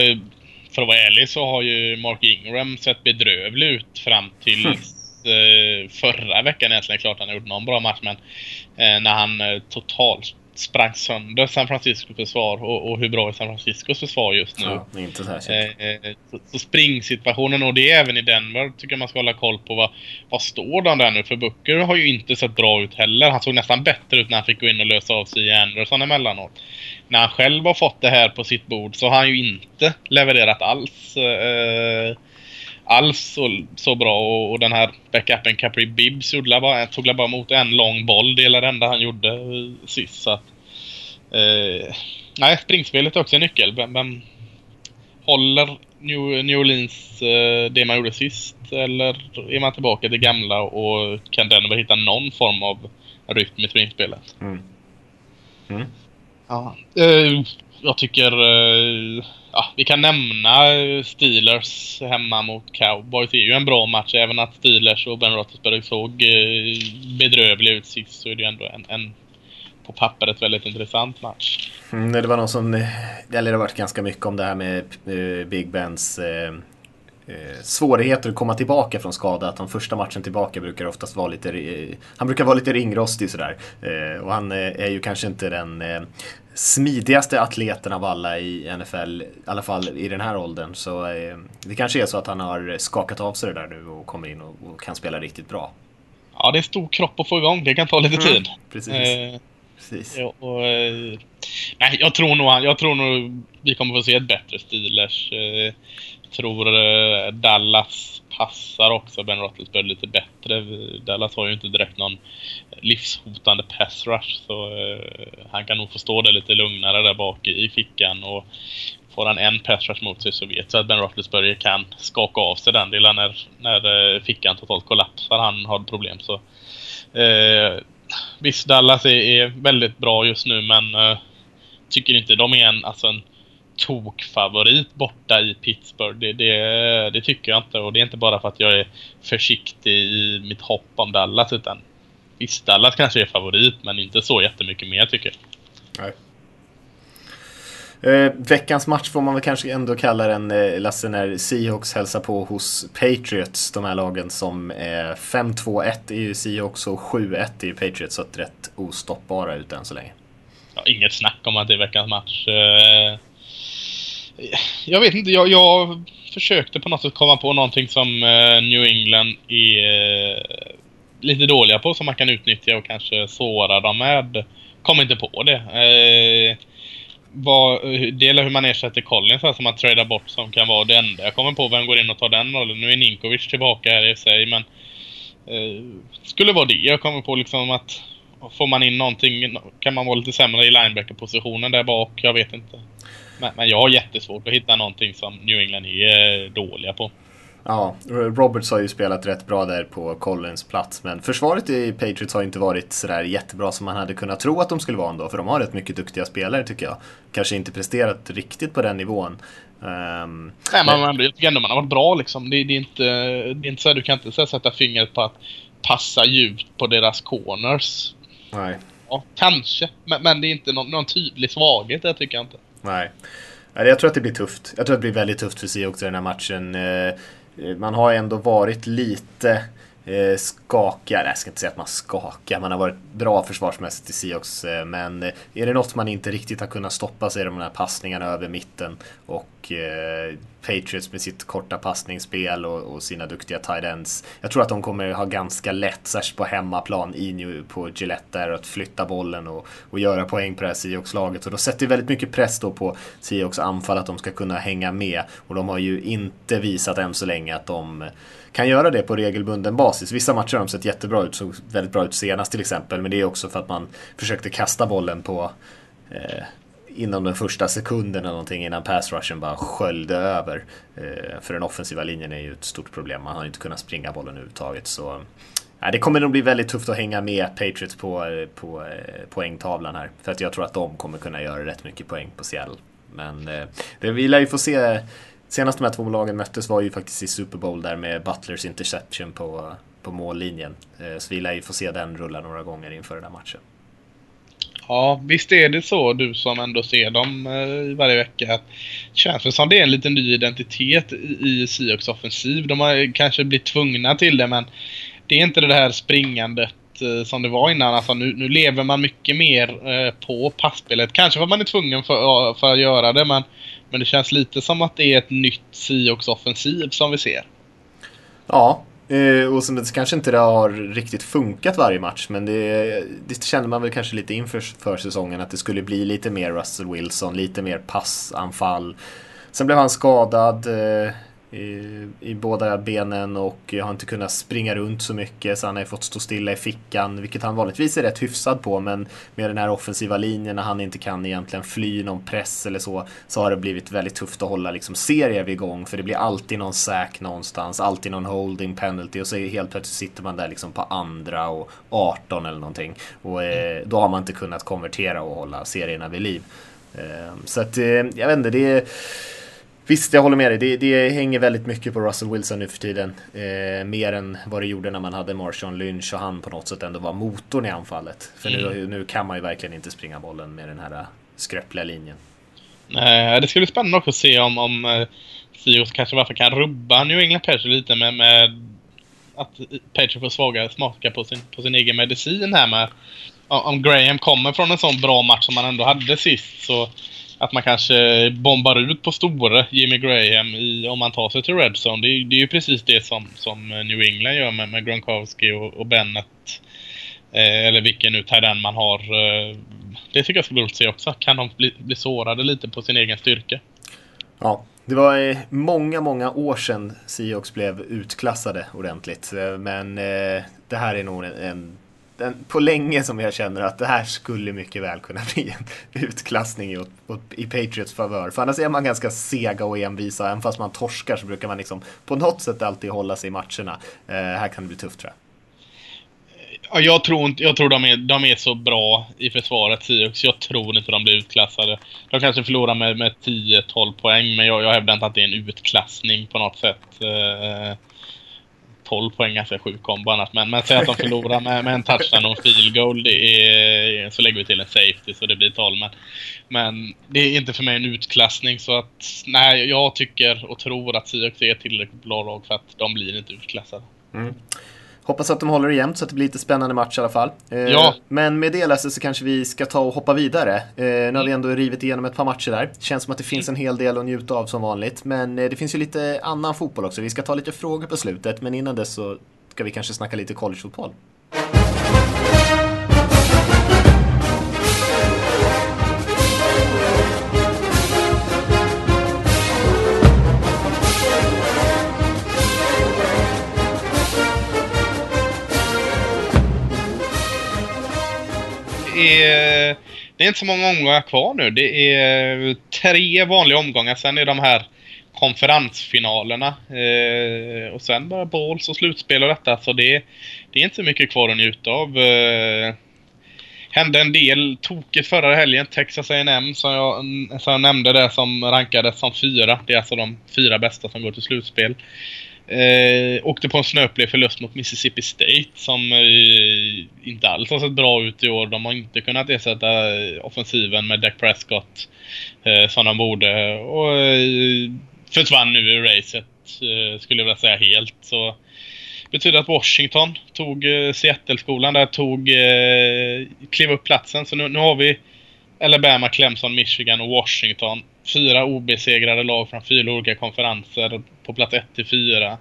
S5: för att vara ärlig så har ju Mark Ingram sett bedrövlig ut fram till mm. förra veckan egentligen. Klart han har gjort någon bra match men när han totalt sprang sönder San Franciscos försvar och, och, hur bra är San Franciscos försvar just nu.
S4: Ja, inte särskilt.
S5: Eh, eh, så, så springsituationen och det är även i Denver tycker jag man ska hålla koll på vad, vad står de där nu? För Booker har ju inte sett bra ut heller. Han såg nästan bättre ut när han fick gå in och lösa av sig Anderson emellanåt. När han själv har fått det här på sitt bord så har han ju inte levererat alls. Eh, alls så, så bra och, och den här backupen Capri Bibbs gjorde bara, tog bara emot en lång boll. Det är det enda han gjorde eh, sist. Så att, eh, nej, springspelet är också en nyckel. Men, men håller New, New Orleans eh, det man gjorde sist? Eller är man tillbaka till gamla och kan Denver hitta någon form av rytm i springspelet? Mm. Mm. Ja. Eh, jag tycker eh, ja, vi kan nämna Steelers hemma mot Cowboys. Det är ju en bra match. Även att Steelers och Ben Roethlisberger såg eh, bedrövliga ut sist så är det ju ändå en, en på pappret väldigt intressant match.
S4: Mm, det var någon som, eller det har varit ganska mycket om det här med eh, Big Bens eh, eh, svårigheter att komma tillbaka från skada. Att han första matchen tillbaka brukar oftast vara lite, eh, han brukar vara lite ringrostig sådär. Eh, och han är ju kanske inte den smidigaste atleten av alla i NFL, i alla fall i den här åldern. Så eh, det kanske är så att han har skakat av sig det där nu och kommer in och, och kan spela riktigt bra.
S5: Ja, det är stor kropp att få igång. Det kan ta lite mm, tid.
S4: Precis. Eh, Precis.
S5: Ja, och, eh, nej, jag tror nog, jag tror nog vi kommer få se ett bättre Steelers. Tror eh, Dallas passar också Ben Roethlisberger lite bättre. Dallas har ju inte direkt någon livshotande pass rush så eh, han kan nog få stå där lite lugnare där bak i, fickan och får han en pass rush mot sig så vet jag att Ben Roethlisberger kan skaka av sig den delen när, när eh, fickan totalt kollapsar. Han har problem så eh, Visst, Dallas är, är, väldigt bra just nu men eh, tycker inte de är en, alltså en tokfavorit borta i Pittsburgh. Det, det, det, tycker jag inte och det är inte bara för att jag är försiktig i mitt hopp om Dallas utan visst, Dallas kanske är favorit men inte så jättemycket mer tycker jag. Nej.
S4: Eh, veckans match får man väl kanske ändå kalla den, eh, Lasse, när Seahawks hälsar på hos Patriots. De här lagen som är 5-2-1 är ju Seahawks och 7-1 är ju Patriots. Så att rätt ostoppbara ut än så länge.
S5: Ja, inget snack om att det är veckans match. Eh, jag vet inte, jag, jag försökte på något sätt komma på någonting som eh, New England är eh, lite dåliga på som man kan utnyttja och kanske såra dem med. Kom inte på det. Eh, vad, det gäller hur man ersätter Collins här som man tradar bort som kan vara det enda jag kommer på vem går in och tar den rollen. Nu är Ninkovic tillbaka här i sig men eh, skulle vara det jag kommer på liksom att får man in någonting kan man vara lite sämre i linebacker-positionen där bak. Jag vet inte. Men, men jag har jättesvårt att hitta någonting som New England är dåliga på.
S4: Ja, Roberts har ju spelat rätt bra där på Collins plats men försvaret i Patriots har inte varit sådär jättebra som man hade kunnat tro att de skulle vara ändå för de har rätt mycket duktiga spelare tycker jag. Kanske inte presterat riktigt på den nivån.
S5: Um, Nej men, men jag tycker ändå man har varit bra liksom. Det, det är inte, det är inte så här, du kan inte så sätta fingret på att passa djupt på deras corners.
S4: Nej.
S5: Ja, kanske. Men, men det är inte någon, någon tydlig svaghet det tycker jag inte.
S4: Nej. Jag tror att det blir tufft. Jag tror att det blir väldigt tufft för Seahawks i den här matchen. Eh, eh, man har ändå varit lite eh, skakar, jag ska inte säga att man skakar, man har varit bra försvarsmässigt i Seahawks. Eh, men eh, är det något man inte riktigt har kunnat stoppa så är det de här passningarna över mitten. Och eh, Patriots med sitt korta passningsspel och, och, sina duktiga tight ends. Jag tror att de kommer ha ganska lätt, särskilt på hemmaplan i New, på Gillette där, att flytta bollen och, och göra poäng på det här Seahawks-laget. Och då sätter väldigt mycket press då på Seahawks anfall att de ska kunna hänga med. Och de har ju inte visat än så länge att de kan göra det på regelbunden basis. Vissa matcher har de sett jättebra ut, såg väldigt bra ut senast till exempel. Men det är också för att man försökte kasta bollen på eh, inom den första sekunden eller någonting innan pass rushen bara sköljde över. Eh, för den offensiva linjen är ju ett stort problem. Man har inte kunnat springa bollen överhuvudtaget. Så eh, det kommer nog bli väldigt tufft att hänga med Patriots på, eh, på eh, poängtavlan här. För att jag tror att de kommer kunna göra rätt mycket poäng på Seattle. Men eh, det, vi lär ju få se Senast de här två lagen möttes var ju faktiskt i Super Bowl där med Butlers interception på, på mållinjen. Eh, så vi lär ju få se den rulla några gånger inför den här matchen.
S5: Ja, visst är det så du som ändå ser dem eh, varje vecka. Att känns som det är en liten ny identitet i Seahawks offensiv. De har kanske blivit tvungna till det men det är inte det här springandet eh, som det var innan. Alltså nu, nu lever man mycket mer eh, på passspelet. Kanske för att man är tvungen för, för att göra det men men det känns lite som att det är ett nytt Seahawks offensiv som vi ser.
S4: Ja, eh, och som det kanske inte har riktigt funkat varje match, men det, det kände man väl kanske lite inför för säsongen att det skulle bli lite mer Russell Wilson, lite mer passanfall. Sen blev han skadad. Eh, i, i båda benen och har inte kunnat springa runt så mycket så han har fått stå stilla i fickan, vilket han vanligtvis är rätt hyfsad på men med den här offensiva linjen när han inte kan egentligen fly någon press eller så så har det blivit väldigt tufft att hålla liksom serier igång för det blir alltid någon sack någonstans, alltid någon holding penalty och så helt plötsligt sitter man där liksom på andra och 18 eller någonting och eh, då har man inte kunnat konvertera och hålla serierna vid liv. Eh, så att eh, jag vet inte, det är Visst, jag håller med dig. Det, det, hänger väldigt mycket på Russell Wilson nu för tiden. Eh, mer än vad det gjorde när man hade Marshawn Lynch och han på något sätt ändå var motorn i anfallet. För mm. nu, nu kan man ju verkligen inte springa bollen med den här äh, skröpliga linjen.
S5: Nej, det ska bli spännande också att se om, om uh, Seahawks kanske varför kan rubba New England Patriots lite med, med att Patriots får svaga smaka på sin, på sin egen medicin här med om Graham kommer från en sån bra match som han ändå hade sist så att man kanske bombar ut på stora Jimmy Graham i, om man tar sig till Redzone. Det, det är ju precis det som, som eh, New England gör med, med Gronkowski och, och Bennett. Eh, eller vilken nu den man har. Eh, det tycker jag ska bli roligt att se också. Kan de bli, bli sårade lite på sin egen styrka?
S4: Ja, det var eh, många, många år sedan Seahawks blev utklassade ordentligt. Eh, men eh, det här är nog en, en den, på länge som jag känner att det här skulle mycket väl kunna bli en utklassning i, i Patriots favör. För annars är man ganska sega och envisa. Även fast man torskar så brukar man liksom på något sätt alltid hålla sig i matcherna. Eh, här kan det bli tufft tror jag.
S5: Ja, jag tror, inte, jag tror de, är, de är så bra i försvaret, Seahawks. Jag tror inte de blir utklassade. De kanske förlorar med, med 10-12 poäng, men jag, jag hävdar inte att det är en utklassning på något sätt. Eh, 12 poäng är sjuk kombo annars. Men, men säg att de förlorar med, med en touchdown och en field goal. Det är, så lägger vi till en safety så det blir 12. Men, men det är inte för mig en utklassning. Så att nej, jag tycker och tror att Seahawks är ett tillräckligt bra lag för att de blir inte utklassade. Mm.
S4: Hoppas att de håller det jämnt så att det blir lite spännande match i alla fall.
S5: Eh, ja.
S4: Men med det Lasse så kanske vi ska ta och hoppa vidare. Eh, nu har vi ändå rivit igenom ett par matcher där. Känns som att det finns en hel del att njuta av som vanligt. Men eh, det finns ju lite annan fotboll också. Vi ska ta lite frågor på slutet men innan dess så ska vi kanske snacka lite collegefotboll.
S5: Är, det är inte så många omgångar kvar nu. Det är tre vanliga omgångar. Sen är de här konferensfinalerna. Eh, och sen bara balls och slutspel och detta. Så det, det är inte så mycket kvar att njuta av. Eh, hände en del tokigt förra helgen. Texas A&M som jag, som jag nämnde det som rankades som fyra. Det är alltså de fyra bästa som går till slutspel. Eh, åkte på en snöplig förlust mot Mississippi State som eh, inte alls har sett bra ut i år. De har inte kunnat ersätta eh, offensiven med Dak Prescott eh, som de borde. Och eh, försvann nu i racet eh, skulle jag vilja säga helt. Så betyder att Washington tog eh, Seattle-skolan där, tog, eh, klev upp platsen. Så nu, nu har vi Alabama, Clemson, Michigan och Washington fyra obesegrade lag från fyra olika konferenser på plats 1 till 4.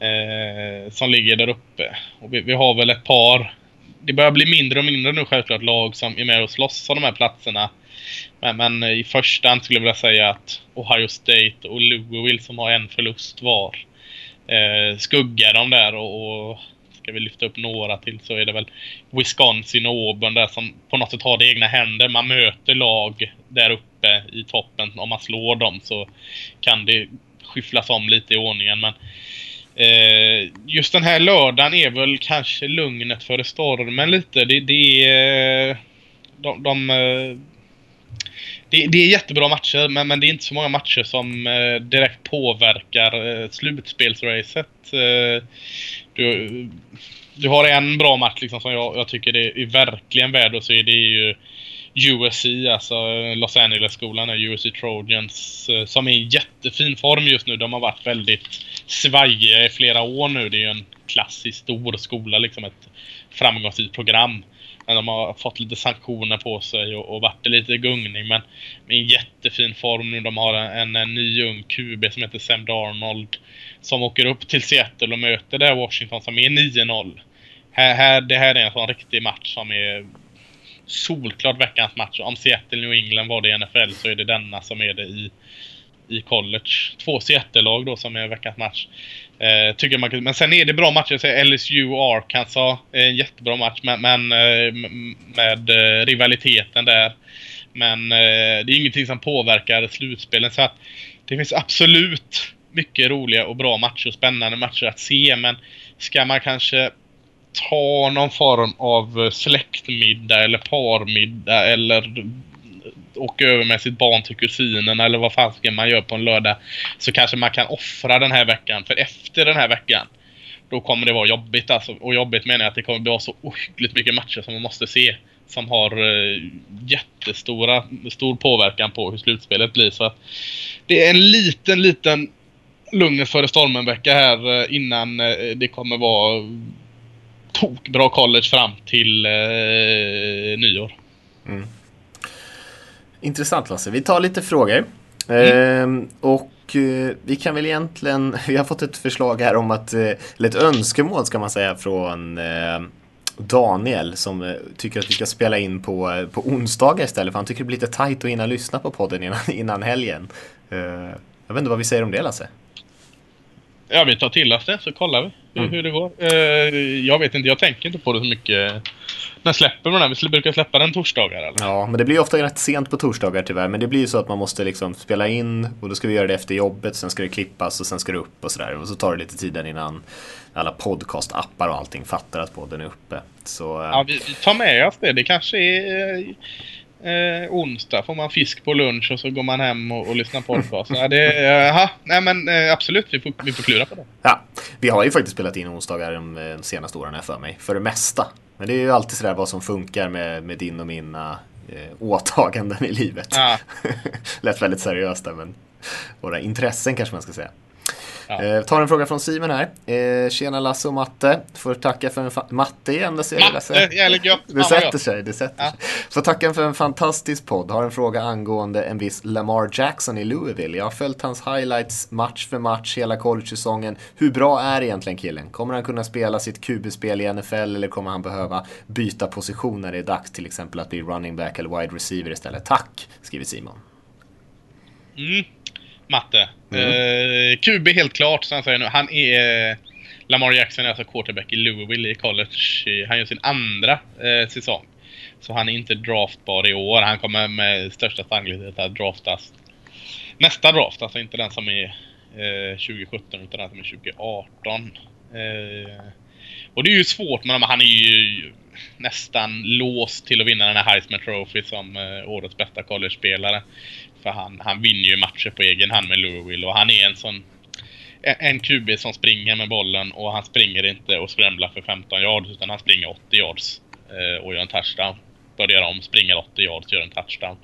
S5: Eh, som ligger där uppe. Och vi, vi, har väl ett par, det börjar bli mindre och mindre nu självklart lag som är med och slåss om de här platserna. Men, men eh, i första hand skulle jag vilja säga att Ohio State och Louisville som har en förlust var eh, skuggar de där och, och ska vi lyfta upp några till så är det väl Wisconsin och Auburn där som på något sätt har det egna händer. Man möter lag där uppe i toppen. Om man slår dem så kan det skyfflas om lite i ordningen. Men eh, just den här lördagen är väl kanske lugnet före stormen lite. Det, det är... Eh, de, de eh, det, det, är jättebra matcher, men, men det är inte så många matcher som eh, direkt påverkar eh, slutspelsracet. Eh, du, du har en bra match liksom som jag, jag tycker det är verkligen värd att se. Det är ju USC, alltså Los Angeles-skolan, USC Trojans, eh, som är i jättefin form just nu. De har varit väldigt svajiga i flera år nu. Det är ju en klassisk stor skola, liksom ett framgångsrikt program. Men de har fått lite sanktioner på sig och, och varit lite gungning. Men i jättefin form nu. De har en, en ny ung QB som heter Sam Darnold. Som åker upp till Seattle och möter det Washington som är 9-0. Här, här, det här är en sån riktig match som är solklart veckans match. Om Seattle New England var det i NFL så är det denna som är det i, i college. Två Seattle-lag då som är veckans match. Eh, tycker man, men sen är det bra matcher. LSU och Arkansas är en jättebra match. Men, men eh, med eh, rivaliteten där. Men eh, det är ingenting som påverkar slutspelen. Så att det finns absolut mycket roliga och bra matcher och spännande matcher att se. Men ska man kanske ta någon form av eh, släktmiddag eller parmiddag eller åka över med sitt barn till kusinen eller vad fan ska man göra på en lördag. Så kanske man kan offra den här veckan. För efter den här veckan då kommer det vara jobbigt alltså. Och jobbigt menar jag att det kommer vara så ohyggligt mycket matcher som man måste se. Som har eh, jättestora stor påverkan på hur slutspelet blir. Så att det är en liten, liten lugnet före stormen-vecka här eh, innan eh, det kommer vara tokbra college fram till eh, nyår. Mm.
S4: Intressant Lasse. Vi tar lite frågor. Mm. Eh, och vi kan väl egentligen, [laughs] vi har fått ett förslag här om att, eh, eller ett önskemål ska man säga från, eh, Daniel som tycker att vi ska spela in på, på onsdagar istället för han tycker det blir lite tajt att hinna lyssna på podden innan, [laughs] innan helgen. Jag vet inte vad vi säger om det Lasse?
S5: Ja, vi tar till oss det så kollar vi hur,
S4: Mm.
S5: det går. Eh, jag vet inte, jag tänker inte på det så mycket. När släpper man den? Vi brukar släppa den torsdagar eller?
S4: Ja, men det blir ofta rätt sent på torsdagar tyvärr. Men det blir ju så att man måste liksom spela in och då ska vi göra det efter jobbet. Sen ska det klippas och sen ska det upp och sådär. Och så tar det lite tid innan alla podcast-appar och allting fattar att podden är uppe. Så, eh,
S5: Ja, vi, vi tar med oss det. Det kanske är eh, onsdag. Får man fisk på lunch och så går man hem och, och lyssnar på podcast. Ja, det, jaha, nej men eh, absolut. Vi får, vi får klura på det.
S4: Ja, vi har ju faktiskt spelat in onsdagar de, eh, senaste åren för mig. För det mesta. Men det är ju alltid sådär vad som funkar med, med din och mina eh, åtaganden i livet.
S5: Ja. [laughs]
S4: Lät väldigt seriöst där men våra intressen kanske man ska säga.
S5: Ja.
S4: Eh, tar en fråga från Simon här. Eh, tjena Lasse och Matte. Får tacka för en Matte igen, det ser
S5: Matte, jävligt gött.
S4: Det sätter sig, det sätter
S5: Ja.
S4: sig. Får tacka för en fantastisk podd. Har en fråga angående en viss Lamar Jackson i Louisville. Jag har följt hans highlights match för match hela college-säsongen. Hur bra är egentligen killen? Kommer han kunna spela sitt QB-spel i NFL eller kommer han behöva byta position när det är dags till exempel att bli running back eller wide receiver istället? Tack, skriver Simon.
S5: Mm. Matte. Eh, QB helt klart, som han säger nu. Han är... Lamar Jackson är alltså quarterback i Louisville i college. Han gör sin andra eh, säsong. Så han är inte draftbar i år. Han kommer med största sannolikhet att draftas nästa draft. Alltså inte den som är eh, 2017 utan den som är 2018. Eh, och det är ju svårt med honom. Han är ju nästan låst till att vinna den här Heisman Trophy som eh, årets bästa college-spelare. För han, han vinner ju matcher på egen hand med Louisville och han är en sån en- QB som springer med bollen och han springer inte och skrämlar för 15 yards utan han springer 80 yards eh, och gör en touchdown. Börjar om, springer 80 yards, gör en touchdown.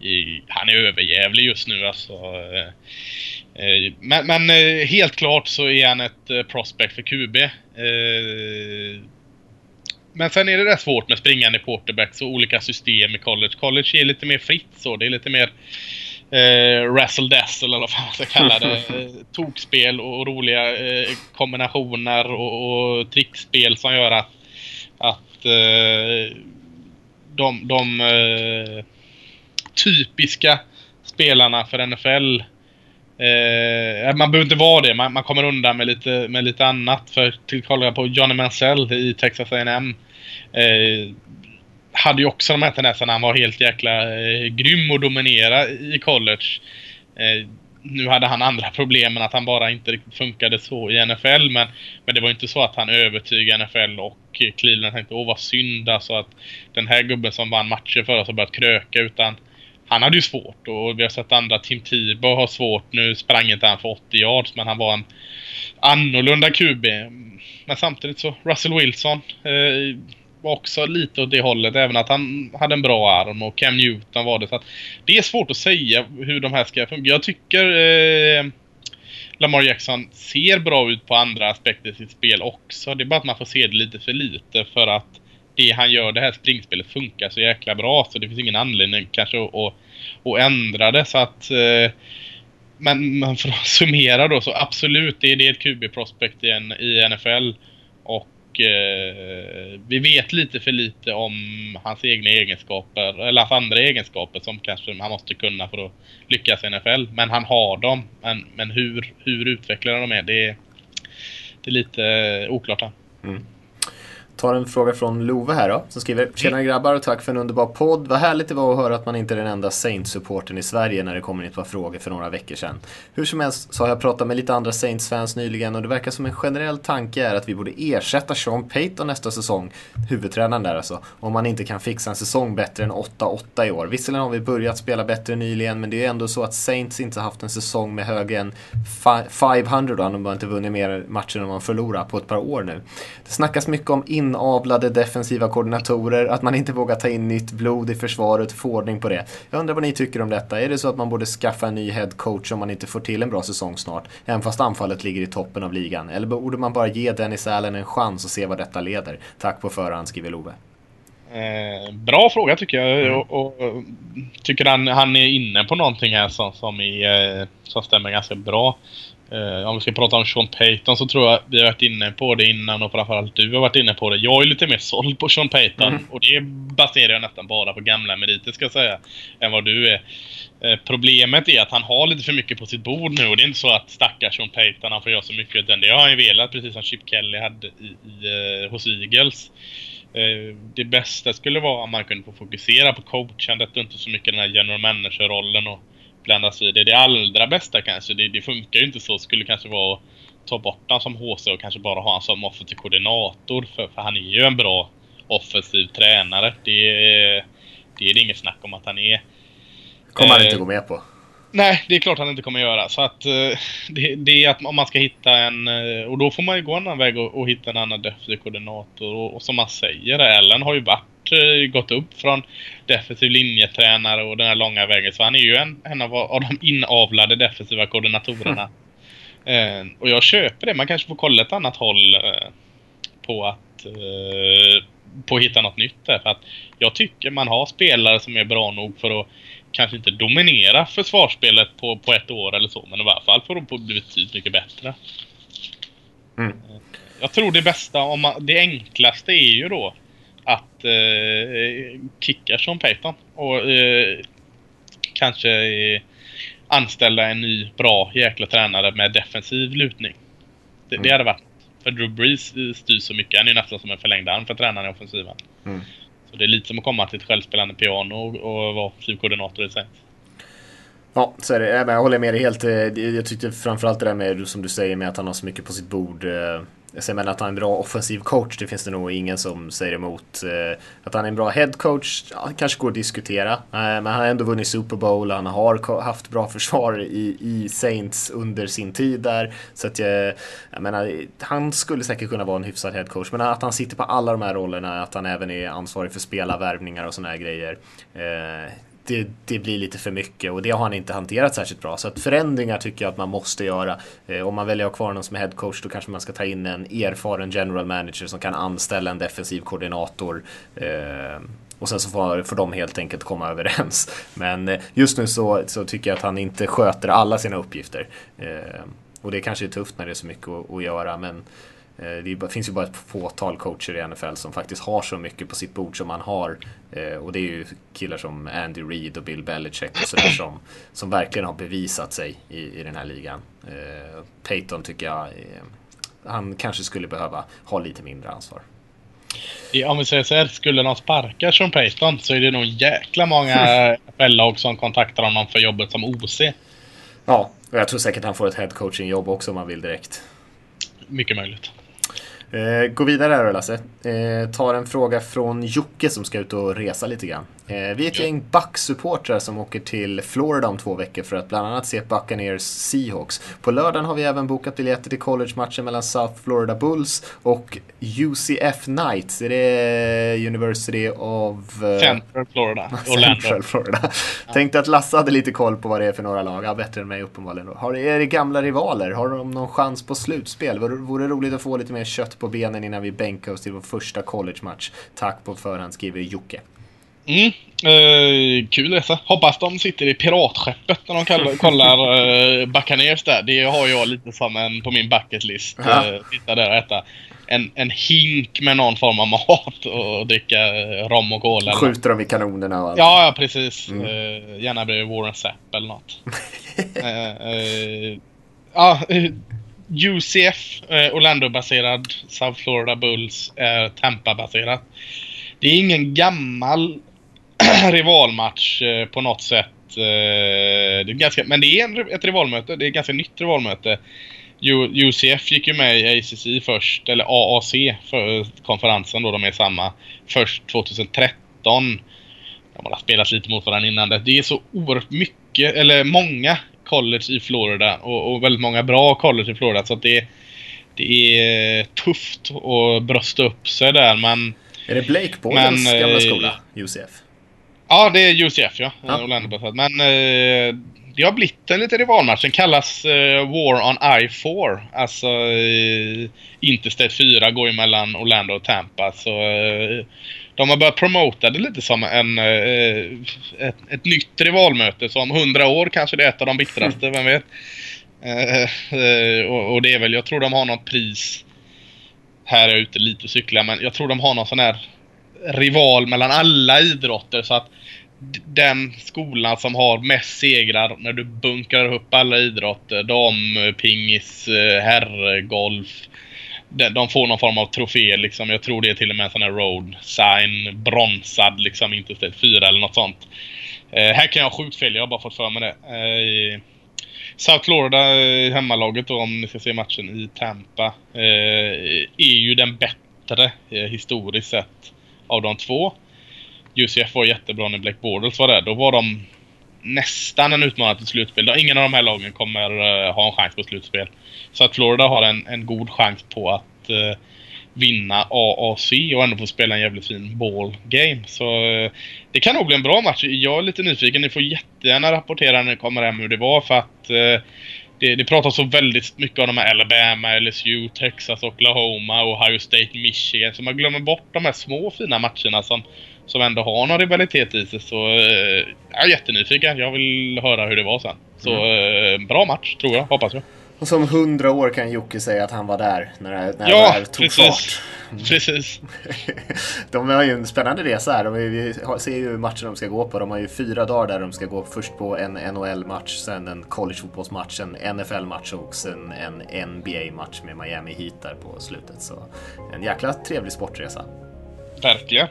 S5: I, han är överjävlig just nu alltså. Eh, eh, men men eh, helt klart så är han ett eh, prospect för QB. Eh, men sen är det rätt svårt med springande quarterbacks och olika system i college. College är lite mer fritt så. Det är lite mer eh, razzle dazzle eller vad fan man ska kalla det. [laughs] Tokspel och, och roliga eh, kombinationer och, och trickspel som gör att, att eh, de, de eh, typiska spelarna för NFL Eh, man behöver inte vara det. Man, man kommer undan med lite, med lite annat. För till kolla på Johnny Mansell i Texas A&M eh, hade ju också de här tendenserna. Han var helt jäkla eh, grym och dominera i college. Eh, nu hade han andra [laughs] problem än att han bara inte funkade så i NFL. Men, men det var inte så att han övertygade NFL och eh, Cleveland tänkte åh vad synd alltså att den här gubben som vann matcher för oss har börjat kröka. Utan han hade ju svårt och vi har sett andra Tim Tebow har svårt. Nu sprang inte han för 80 yards men han var en annorlunda QB. Men samtidigt så Russell Wilson eh, var också lite åt det hållet. Även att han hade en bra arm och Cam Newton var det. Så att det är svårt att säga hur de här ska fungera. Jag tycker eh, Lamar Jackson ser bra ut på andra aspekter i sitt spel också. Det är bara att man får se det lite för lite för att det han gör, det här springspelet, funkar så jäkla bra. Så det finns ingen anledning kanske att, att, att ändra det. Så att... Eh, men, men för att summera då så absolut, det är det ett QB-prospect i, en, i NFL. Och eh, vi vet lite för lite om hans egna egenskaper, eller hans andra egenskaper som kanske han måste kunna för att lyckas i NFL. Men han har dem. Men, men hur, hur utvecklade de är, det är, det är lite oklart. Här. Mm.
S4: Tar en fråga från Love här då, som skriver Tjena grabbar och tack för en underbar podd. Vad härligt det var att höra att man inte är den enda Saints-supporten i Sverige när det kommer in ett par frågor för några veckor sedan. Hur som helst så har jag pratat med lite andra Saints-fans nyligen och det verkar som en generell tanke är att vi borde ersätta Sean Payton nästa säsong, huvudtränaren där alltså, om man inte kan fixa en säsong bättre än 8-8 i år. Visserligen har vi börjat spela bättre nyligen, men det är ändå så att Saints inte haft en säsong med högre än fi- 500 då, de har inte vunnit mer matcher än man förlorar på ett par år nu. Det snackas mycket om inavlade defensiva koordinatorer, att man inte vågar ta in nytt blod i försvaret få ordning på det. Jag undrar vad ni tycker om detta. Är det så att man borde skaffa en ny headcoach om man inte får till en bra säsong snart, även fast anfallet ligger i toppen av ligan? Eller borde man bara ge Dennis Allen en chans och se vad detta leder? Tack på förhand, skriver Love.
S5: Eh, bra fråga tycker jag. Mm. Och, och, och, tycker han, han är inne på någonting här som, som, är, eh, som stämmer ganska bra. Eh, om vi ska prata om Sean Payton så tror jag vi har varit inne på det innan och framförallt du har varit inne på det. Jag är lite mer såld på Sean Payton mm. och det baserar jag nästan bara på gamla meriter ska jag säga. Än vad du är. Eh, problemet är att han har lite för mycket på sitt bord nu och det är inte så att stackars Sean Payton han får göra så mycket utan det har han ju velat precis som Chip Kelly hade i, i, uh, hos Eagles. Uh, det bästa skulle vara om man kunde få fokusera på coachandet och inte så mycket den här general manager-rollen och blanda sig i det. Det allra bästa kanske, det, det funkar ju inte så, skulle kanske vara att ta bort honom som HC och kanske bara ha honom som offensiv koordinator för, för han är ju en bra offensiv tränare. Det, det är det inget snack om att han är.
S4: kommer han inte eh, gå med på.
S5: Nej, det är klart han inte kommer göra. Så att uh, det, det, är att om man ska hitta en... Uh, och då får man ju gå en annan väg och, och hitta en annan defensiv koordinator. Och, och, som man säger, Ellen har ju varit, uh, gått upp från defensiv linjetränare och den här långa vägen. Så han är ju en, en av, av de inavlade defensiva koordinatorerna. Mm. [laughs] och jag köper det. Man kanske får kolla ett annat håll på att på att hitta något nytt där. För att jag tycker man har spelare som är bra nog för att kanske inte dominera försvarsspelet på, på ett år eller så, men i alla fall för att bli betydligt mycket bättre. Mm. Jag tror det bästa, om man, det enklaste är ju då att eh, kicka Sean Payton och eh, kanske eh, anställa en ny bra jäkla tränare med defensiv lutning. Det, mm. det hade varit för Drew Brees styr så mycket. Han är nästan som en förlängd arm för tränaren i offensiven. Mm. Så det är lite som att komma till ett självspelande piano och, och vara flygkoordinator i sig.
S4: Ja, så är det. Jag håller med dig helt. Eh, jag tyckte framförallt det där med, som du säger, med att han har så mycket på sitt bord. Eh, Eh, jag menar att han är en bra offensiv coach, det finns det nog ingen som säger emot. Eh, att han är en bra head coach, ja, kanske går att diskutera. Eh, men han har ändå vunnit Super Bowl, han har haft bra försvar i, i Saints under sin tid där. Så att jag, jag menar, han skulle säkert kunna vara en hyfsad head coach. Men att han sitter på alla de här rollerna, att han även är ansvarig för spelarvärvningar och sådana här grejer det, det, blir lite för mycket och det har han inte hanterat särskilt bra. Så att förändringar tycker jag att man måste göra. Eh, om man väljer att ha kvar någon som är headcoach då kanske man ska ta in en erfaren general manager som kan anställa en defensiv koordinator. Eh, och sen så får, får de helt enkelt komma [laughs] överens. Men eh, just nu så, så tycker jag att han inte sköter alla sina uppgifter. Eh, och det kanske är tufft när det är så mycket att, att göra. Men Eh, det finns ju bara ett fåtal coacher i NFL som faktiskt har så mycket på sitt bord som man har. Eh, och det är ju killar som Andy Reid och Bill Belichick och sådär som, som verkligen har bevisat sig i, i den här ligan. Eh, Peyton tycker jag, han kanske skulle behöva ha lite mindre ansvar.
S5: Om vi säger så här, skulle de sparka Sean Payton så är det nog jäkla många [laughs] NFL-lag som kontaktar honom för jobbet som OC.
S4: Ja, och jag tror säkert han får ett headcoaching-jobb också om han vill direkt.
S5: Mycket möjligt.
S4: Eh, gå vidare här då Lasse. Eh, tar en fråga från Jocke som ska ut och resa lite grann. Eh, vi är ett gäng Bucks-supportrar som åker till Florida om två veckor för att bland annat se Buccaneers Seahawks. På lördagen har vi även bokat biljetter till college-matchen mellan South Florida Bulls och UCF Knights. Är det University of...
S5: Uh... Central Florida. [laughs]
S4: Central Florida. Ja. Tänkte att Lasse hade lite koll på vad det är för några lag. Ja, bättre än mig uppenbarligen. Har, är det gamla rivaler? Har de någon chans på slutspel? Vore, vore roligt att få lite mer kött på benen innan vi bänkar oss till vår första college-match. Tack på förhand, skriver Jocke.
S5: Mm, eh, kul resa. Hoppas de sitter i piratskeppet när de kollar, kollar eh, Buccaneers där. Det har jag lite som en på min bucketlist. Ja. Eh, sitta där och äta en, en hink med någon form av mat och dricka eh, rom och cola.
S4: Skjuter de i kanonerna och allt.
S5: Ja, ja precis. Mm. Eh, gärna blir Warren Zapp eller något. [laughs] eh, eh, ja, UCF, Orlando-baserad. South Florida Bulls är Tampa-baserat. Det är ingen gammal [clears throat] rivalmatch eh, på något sätt. Eh, det är ganska, men det är en, ett rivalmöte. Det är ett ganska nytt rivalmöte. UCF gick ju med i ACC först, eller AAC för konferensen då, de är samma. Först 2013. De har spelat lite mot varandra innan det. Det är så oerhört mycket, eller många college i Florida och, och väldigt många bra college i Florida så att det, det är tufft att brösta upp sig där men...
S4: Är det Blake Bortles gamla skola, UCF?
S5: Ja, det är UCF ja. ja. Men eh, det har blivit en liten rivalmatch. Den kallas uh, War on I-4. Alltså uh, Interstate 4 går ju mellan Orlando och Tampa. Så uh, de har börjat promota det lite som en, uh, ett, ett nytt rivalmöte. Så om hundra år kanske det är ett av de bittraste, vem vet. Och, och, det är väl, jag tror de har något pris. Här är jag ute lite och cyklar, men jag tror de har någon sån här rival mellan alla idrotter. Så att den skolan som har mest segrar när du bunkrar upp alla idrotter. Dam, pingis, eh, herrgolf. De får någon form av trofé liksom. Jag tror det är till och med en sån här road sign. Bronsad liksom. Inte ställt fyra eller något sånt. Eh, här kan jag ha sjukt fel. Jag har bara fått för mig det. Eh, South Florida, eh, hemmalaget då, om ni ska se matchen i Tampa, eh, är ju den bättre eh, historiskt sett av de två. UCF var jättebra när Black Bortles var där. Då var de nästan en utmanare till slutspel. Ingen av de här lagen kommer uh, ha en chans på slutspel. Så att Florida har en, en god chans på att uh, vinna AAC och ändå få spela en jävligt fin ball game. Så uh, det kan nog bli en bra match. Jag är lite nyfiken. Ni får jättegärna rapportera när ni kommer hem hur det var för att det, det pratas så väldigt mycket om de här Alabama, LSU, Texas, Oklahoma, Ohio State, Michigan. Så man glömmer bort de här små fina matcherna som som ändå har någon rivalitet i sig. Så eh, jag är jättenyfiken. Jag vill höra hur det var sen. Så mm. eh, bra match tror jag, hoppas jag.
S4: Och som hundra år kan Jocke säga att han var där när det, när ja, det här tog precis. fart.
S5: Mm. [laughs] Precis. [laughs]
S4: de har ju en spännande resa här. De vi ser ju matchen de ska gå på. De har ju fyra dagar där de ska gå först på en NHL-match, sen en collegefotbollsmatch, en NFL-match och sen en NBA-match med Miami Heat där på slutet. Så en jäkla trevlig sportresa.
S5: Verkligen.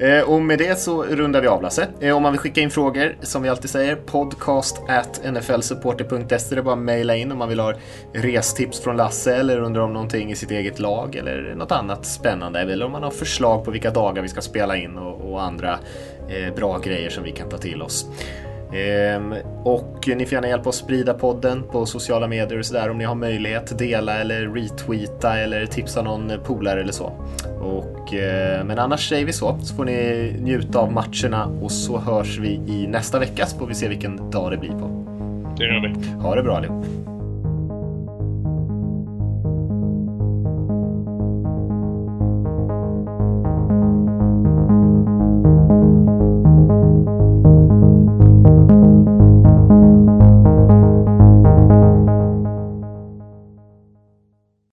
S4: Eh, och med det så rundar vi av Lasse. Eh, om man vill skicka in frågor, som vi alltid säger, podcast at nflsupporter.se. Det är bara att mejla in om man vill ha restips från Lasse eller undrar om någonting i sitt eget lag eller något annat spännande. Eller om man har förslag på vilka dagar vi ska spela in och, och andra eh, bra grejer som vi kan ta till oss. Ehm, och ni får gärna hjälpa oss sprida podden på sociala medier och sådär om ni har möjlighet. Dela eller retweeta eller tipsa någon polare eller så. Och, eh, men annars säger vi så, så får ni njuta av matcherna och så hörs vi i nästa vecka så får vi se vilken dag det blir på.
S5: Det gör vi.
S4: Ha det bra allihop.